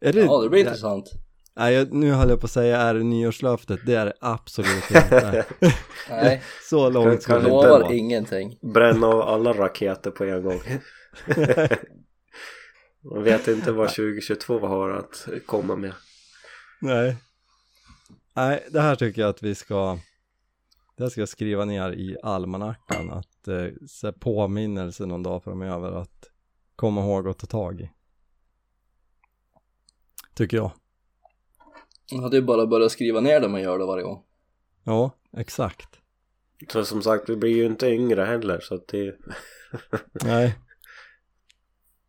Är det, Ja, det blir intressant. Nej, jag, nu höll jag på att säga är det nyårslöftet, det är det absolut inte. Nej, Så långt ska Kan det inte lovar ingenting. Bränna av alla raketer på en gång. Man vet inte vad 2022 har att komma med. Nej. Nej, det här tycker jag att vi ska det här ska jag skriva ner i almanackan att eh, påminnelse någon dag framöver att komma ihåg att ta tag i. Tycker jag. Ja, det är bara att börja skriva ner det man gör det varje gång. Ja, exakt. Så som sagt, vi blir ju inte yngre heller så att det Nej.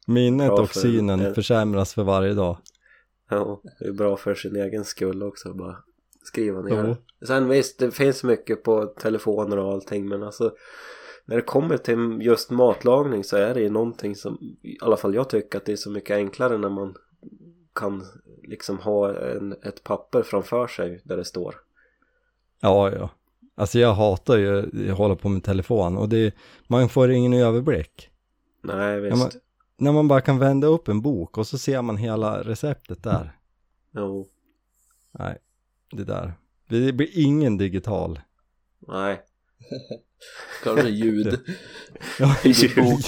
Minnet Bra och för- synen eh. försämras för varje dag. Ja, det är bra för sin egen skull också bara skriva ner det. Sen visst, det finns mycket på telefoner och allting men alltså när det kommer till just matlagning så är det ju någonting som i alla fall jag tycker att det är så mycket enklare när man kan liksom ha en, ett papper framför sig där det står. Ja, ja. Alltså jag hatar ju att hålla på med telefon och det, man får ingen överblick. Nej visst. Ja, men- När man bara kan vända upp en bok och så ser man hela receptet där. Jo. Nej, det där. Det blir ingen digital. Nej. Kanske ljud. Ja, Ljud.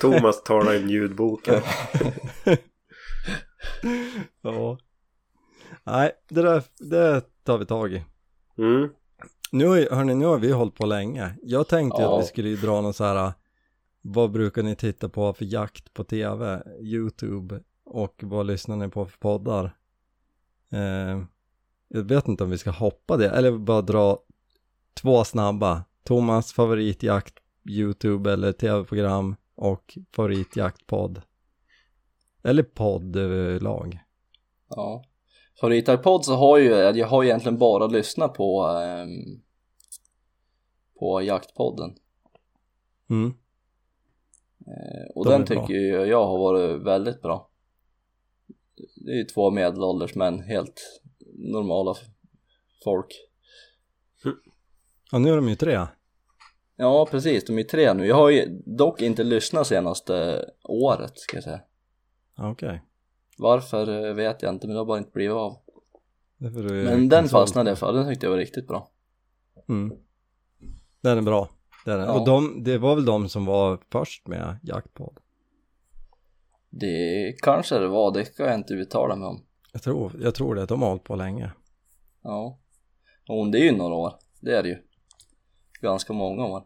Thomas talar in ljudboken. ja. Nej, det där, det tar vi tag i. Mm. Nu, hörni, nu har vi hållit på länge. Jag tänkte Ja. att vi skulle dra någon så här, vad brukar ni titta på för jakt på tv, YouTube och vad lyssnar ni på för poddar? Eh, jag vet inte om vi ska hoppa det, eller bara dra två snabba. Thomas favoritjakt, YouTube eller tv-program och favoritjaktpodd. Eller podd överlag. Ja. Favorit-iPod så har ju, jag har egentligen bara lyssnat på ehm, på jaktpodden. Mm. Eh, och De den tycker ju jag har varit väldigt bra. Det är ju två medelålders män, helt normala folk. Ja, nu är de ju tre. Ja precis, de är tre nu. Jag har ju dock inte lyssnat senaste året ska jag säga. Okej. Varför eh, vet jag inte, men det har bara inte blivit av. Men den fastnade jag för, den tyckte jag var riktigt bra. Mm. Den är bra. Den är. Ja. Och de, det var väl de som var först med jaktpodd. Det kanske det var, det kan jag inte uttala mig om. Jag tror, jag tror det, de har hållit på länge. Ja. Och det är ju några år, det är det ju. Ganska många år.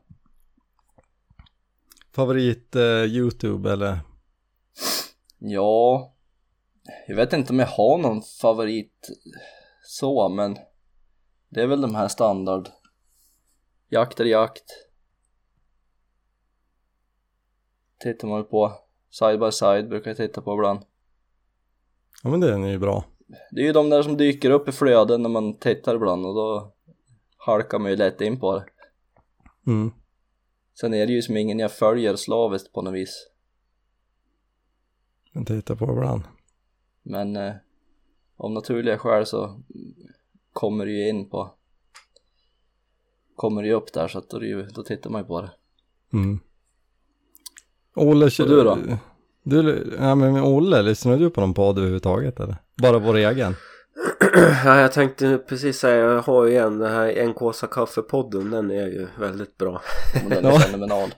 Favorit eh, YouTube eller? Ja, jag vet inte om jag har någon favorit så, men det är väl de här standard. Jakt är jakt. Tittar man på side by side brukar jag titta på ibland. Ja men den är ju bra. Det är ju de där som dyker upp i flöden när man tittar ibland och då halkar man ju lätt in på det. Mm. Sen är det ju som ingen jag följer slaviskt på något vis. Den tittar på ibland. Men eh, av naturliga skäl så kommer det ju in på kommer det ju upp där så att då, ju, då tittar man ju på det. Mm. Olle, Och du då? Du, ja men Olle, lyssnar du på någon podd överhuvudtaget eller? Bara vår egen? Ja, jag tänkte precis säga, jag har ju en, den här En Kåsa Kaffe-podden, den är ju väldigt bra. Den är Ja. fenomenal.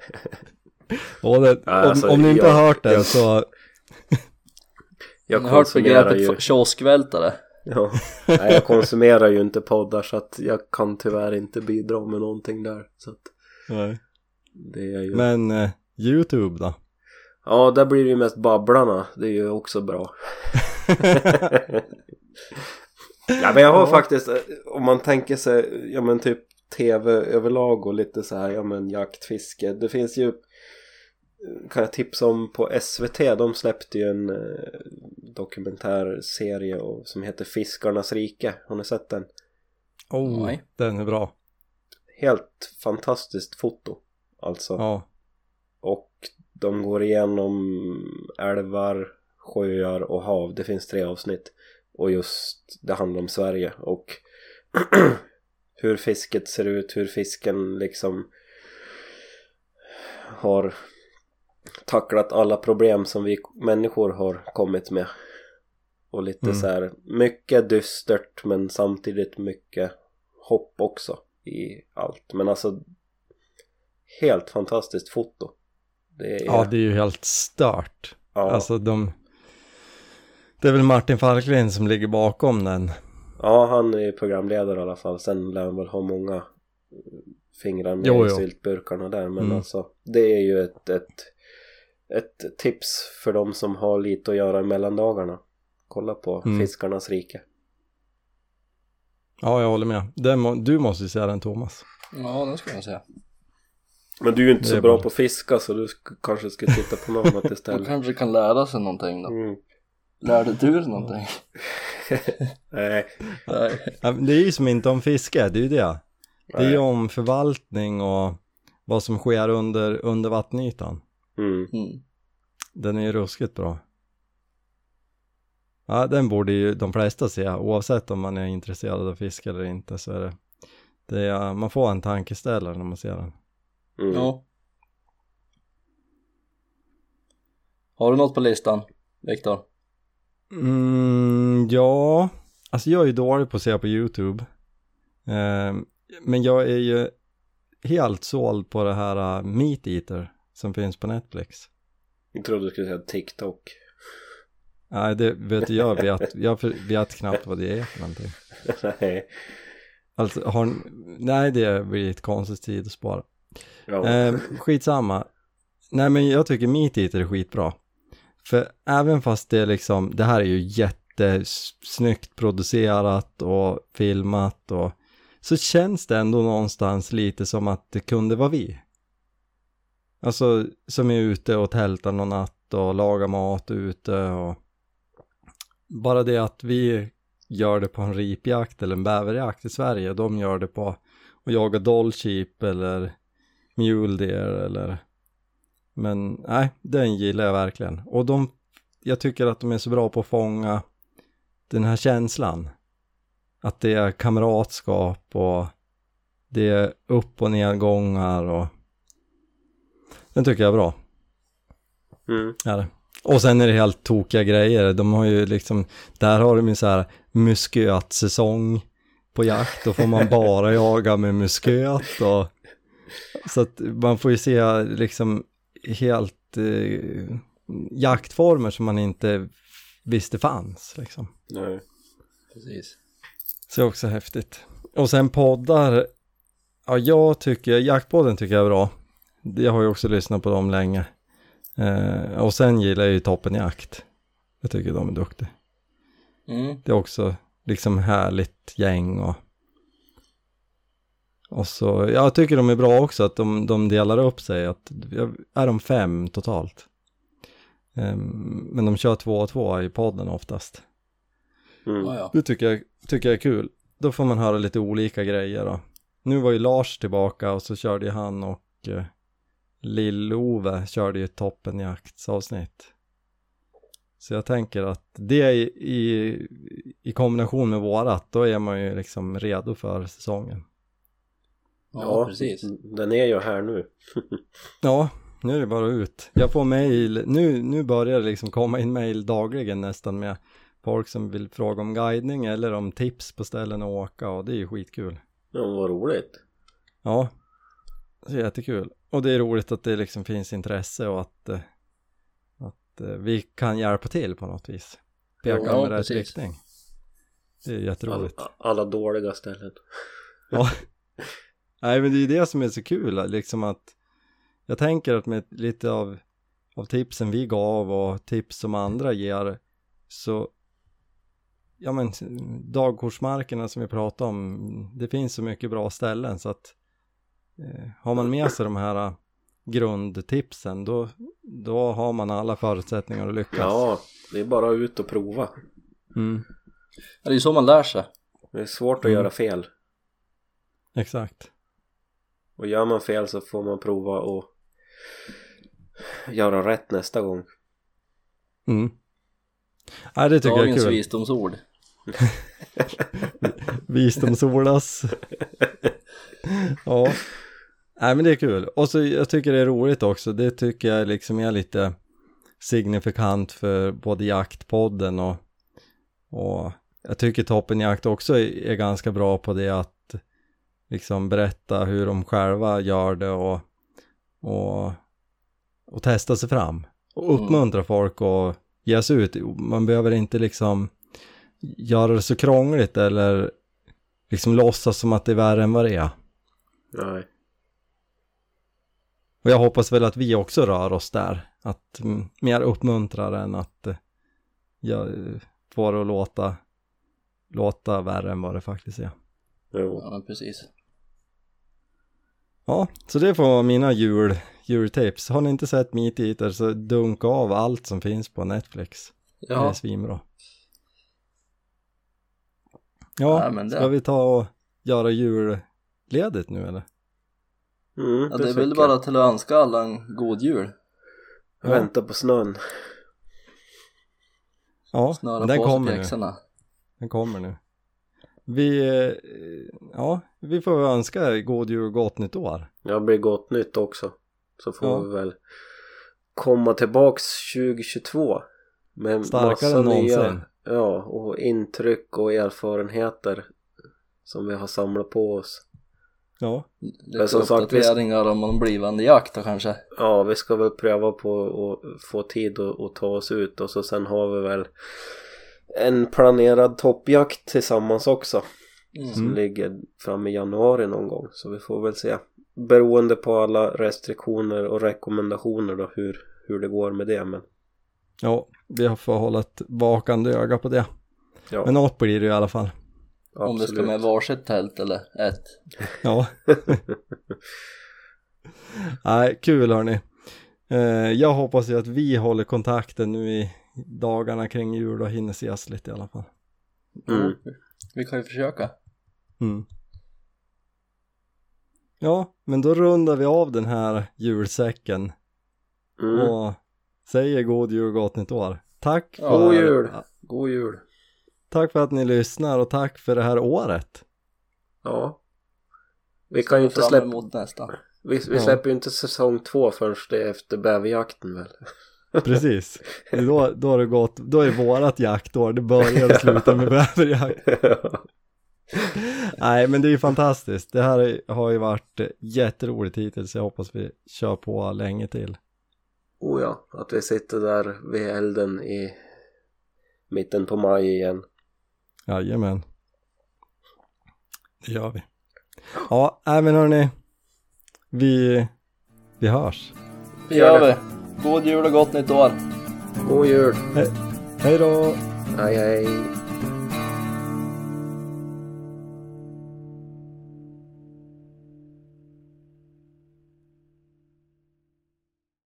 Och det, Ja, alltså, om, om ni inte jag- har hört den jag- så, Jag har begreppet ju, kioskvältare. ja, nej, jag konsumerar ju inte poddar så att jag kan tyvärr inte bidra med någonting där. Så att nej. det är ju, Men eh, YouTube då? ja där blir det ju mest Babblarna, det är ju också bra. ja men jag har Ja. faktiskt, eh, om man tänker sig, ja men typ tv överlag och lite så här, ja men jakt, fiske. Det finns ju, kan jag tipsa om på SVT, de släppte ju en eh, dokumentärserie som heter Fiskarnas rike. Har ni sett den? Oh, Nej. den är bra. Helt fantastiskt foto. Alltså. Ja. Och de går igenom älvar, sjöar och hav. Det finns tre avsnitt. Och just det handlar om Sverige och hur fisket ser ut, hur fisken liksom har tacklat alla problem som vi människor har kommit med. Och lite Mm. så här mycket dystert men samtidigt mycket hopp också i allt. Men alltså helt fantastiskt foto. Det är, ja, det är ju helt stört. ja, Alltså de... Det är väl Martin Falklin som ligger bakom den. ja, han är ju programledare i alla fall. Sen lär han väl ha många fingrar med Jo, i jo. syltburkarna där. Men Mm. alltså det är ju ett, ett, ett tips för de som har lite att göra i mellandagarna. Kolla på Mm. Fiskarnas rike. Ja, jag håller med. Den du måste säga den Thomas. Ja, det ska jag säga. Men du är ju inte så bra bra. på att fiska så du sk- kanske ska titta på något annat Man istället. kanske kan lära sig någonting då. Mm. Lärde du dig någonting? Nej. Nej. Det är ju som inte om fiske, det är ju det. Det är ju om förvaltning och vad som sker under, under vattenytan. Mm. Mm. Den är ju ruskigt bra. Ja, den borde ju de flesta se, oavsett om man är intresserad av fiske eller inte så är det, det är, man får en tankeställare när man ser den. Mm. Ja. Har du något på listan, Viktor? Mm, ja, alltså jag är ju dålig på att se på YouTube. Ehm, men jag är ju helt såld på det här uh, Meat Eater som finns på Netflix. Jag trodde du skulle säga TikTok. Nej, det vet jag vet, jag vet knappt vad det är för någonting. Nej. Alltså, har, nej det blir ett konstigt tid att spara. Ja. Eh, skitsamma. Nej men jag tycker Meat Eater är skitbra. För även fast det är liksom, det här är ju jättesnyggt producerat och filmat och så känns det ändå någonstans lite som att det kunde vara vi. Alltså som är ute och tältar någon natt och lagar mat ute och bara det att vi gör det på en ripjakt eller en bäverjakt i Sverige, de gör det på att jaga dollsheep eller mule deer eller men nej, den gillar jag verkligen. Och de jag tycker att de är så bra på att fånga den här känslan. Att det är kamratskap och det är upp och nedgångar och den tycker jag är bra Mm. är det. Och sen är det helt tokiga grejer. De har ju liksom, där har de ju så här muskötsäsong på jakt. Då får man bara jaga med musköt och så att man får ju se liksom helt eh, jaktformer som man inte visste fanns liksom. Nej. Precis. Så det är också häftigt. Och sen poddar, ja jag tycker, jaktpodden tycker jag är bra. Jag har ju också lyssnat på dem länge. Eh, och sen gillar jag ju Toppenjakt. Jag tycker de är duktiga. Mm. Det är också liksom härligt gäng och och så, jag tycker de är bra också att de, de delar upp sig, att är de fem totalt. Ehm, men de kör två och två i podden oftast. Mm. Ja. Det tycker jag, tycker jag är kul. Då får man höra lite olika grejer då. Nu var ju Lars tillbaka och så körde han och eh, Lill-Ove körde ju toppenjaktsavsnitt. Så jag tänker att det i, i, i kombination med vårat, då är man ju liksom redo för säsongen. Ja, precis. Den är ju här nu. Ja, nu är det bara ut. Jag får mail, nu, nu börjar det liksom komma in mail dagligen nästan med folk som vill fråga om guidning eller om tips på ställen att åka och det är ju skitkul. Ja, vad roligt. Ja, är jättekul. Och det är roligt att det liksom finns intresse och att, eh, att eh, vi kan hjälpa till på något vis. Peka Ja, med rätt precis. riktning. Det är jätteroligt. Alla, alla dåliga ställen. Ja. Nej men det är ju det som är så kul liksom att jag tänker att med lite av, av tipsen vi gav och tips som andra ger så ja men dagkortsmarkerna som vi pratade om, det finns så mycket bra ställen så att har man med sig de här eh, grundtipsen då, då har man alla förutsättningar att lyckas. Ja, det är bara ut och prova. Mm, Ja, Det är ju så man lär sig. Det är svårt att Mm. göra fel. exakt. Och gör man fel så får man prova och göra rätt nästa gång. Mm. Nej, det tycker jag är Dagens kul. visdomsord. Visdomsordas. ja. Nej men det är kul. Och så jag tycker det är roligt också. Det tycker jag liksom är lite signifikant för både jaktpodden och, och jag tycker Toppenjakt också är, ganska bra på det att liksom berätta hur de själva gör det och, och, och testa sig fram. Och Mm. uppmuntra folk att ge sig ut. Man behöver inte liksom göra det så krångligt eller liksom låtsas som att det är värre än vad det är. Nej. Och jag hoppas väl att vi också rör oss där. Att mm, mer uppmuntrar än att eh, jag eh, får det att låta, låta värre än vad det faktiskt är. Jo. Ja, precis. Ja, så det får vara mina jul, jultips. Har ni inte sett Meat Eater så dunka av allt som finns på Netflix. Det är Ja, svinbra. Ja, men det- ska vi ta och göra julledigt nu eller? Mm, ja det är väl bara till att önska alla en god jul. Jag väntar på snön. Ja, Snöra den på kommer sig nu. pjäxorna. Den kommer nu. Vi, eh, ja, vi får önska god jul och gott nytt år. Jag blir gott nytt också. Så får Ja. vi väl komma tillbaks 2022. Med Starkare massa än någonsin. nya ja, och intryck och erfarenheter som vi har samlat på oss. Ja, Lite som sagt, vi- uppdateringar om en blivande jakt då kanske. Ja, vi ska väl pröva på att få tid att, att ta oss ut och så sen har vi väl en planerad toppjakt tillsammans också Mm. som ligger fram i januari någon gång så vi får väl se beroende på alla restriktioner och rekommendationer då hur, hur det går med det men ja, vi får hålla ett vakande öga på det. ja, Men något blir det i alla fall. Om det ska med varsitt tält eller ett. Ja. Nej, kul hörni. Eh, jag hoppas ju att vi håller kontakten nu i dagarna kring jul och hinner ses lite i alla fall. Mm. Vi kan ju försöka. Mm. Ja, men då rundar vi av den här julsäcken Mm. och säger god jul och gott nytt år. Tack för, God jul! God jul! Tack för att ni lyssnar och tack för det här året. Ja Vi kan ju inte släppa nästa. vi, vi Ja. släpper ju inte säsong två förrän det är efter bäverjakten väl Precis. Då, då har det gått, då är vårat jaktår, det börjar och slutar med bäverjakt. Nej, men det är ju fantastiskt. Det här har ju varit jätteroligt hittills. Jag hoppas vi kör på länge till. Oh ja, att vi sitter där vid elden i mitten på maj igen. Jajamän. Det gör vi. Ja, nej men hörni. Vi, vi hörs. Det gör vi. God jul och gott nytt år. God jul! Hej då! Hej hej!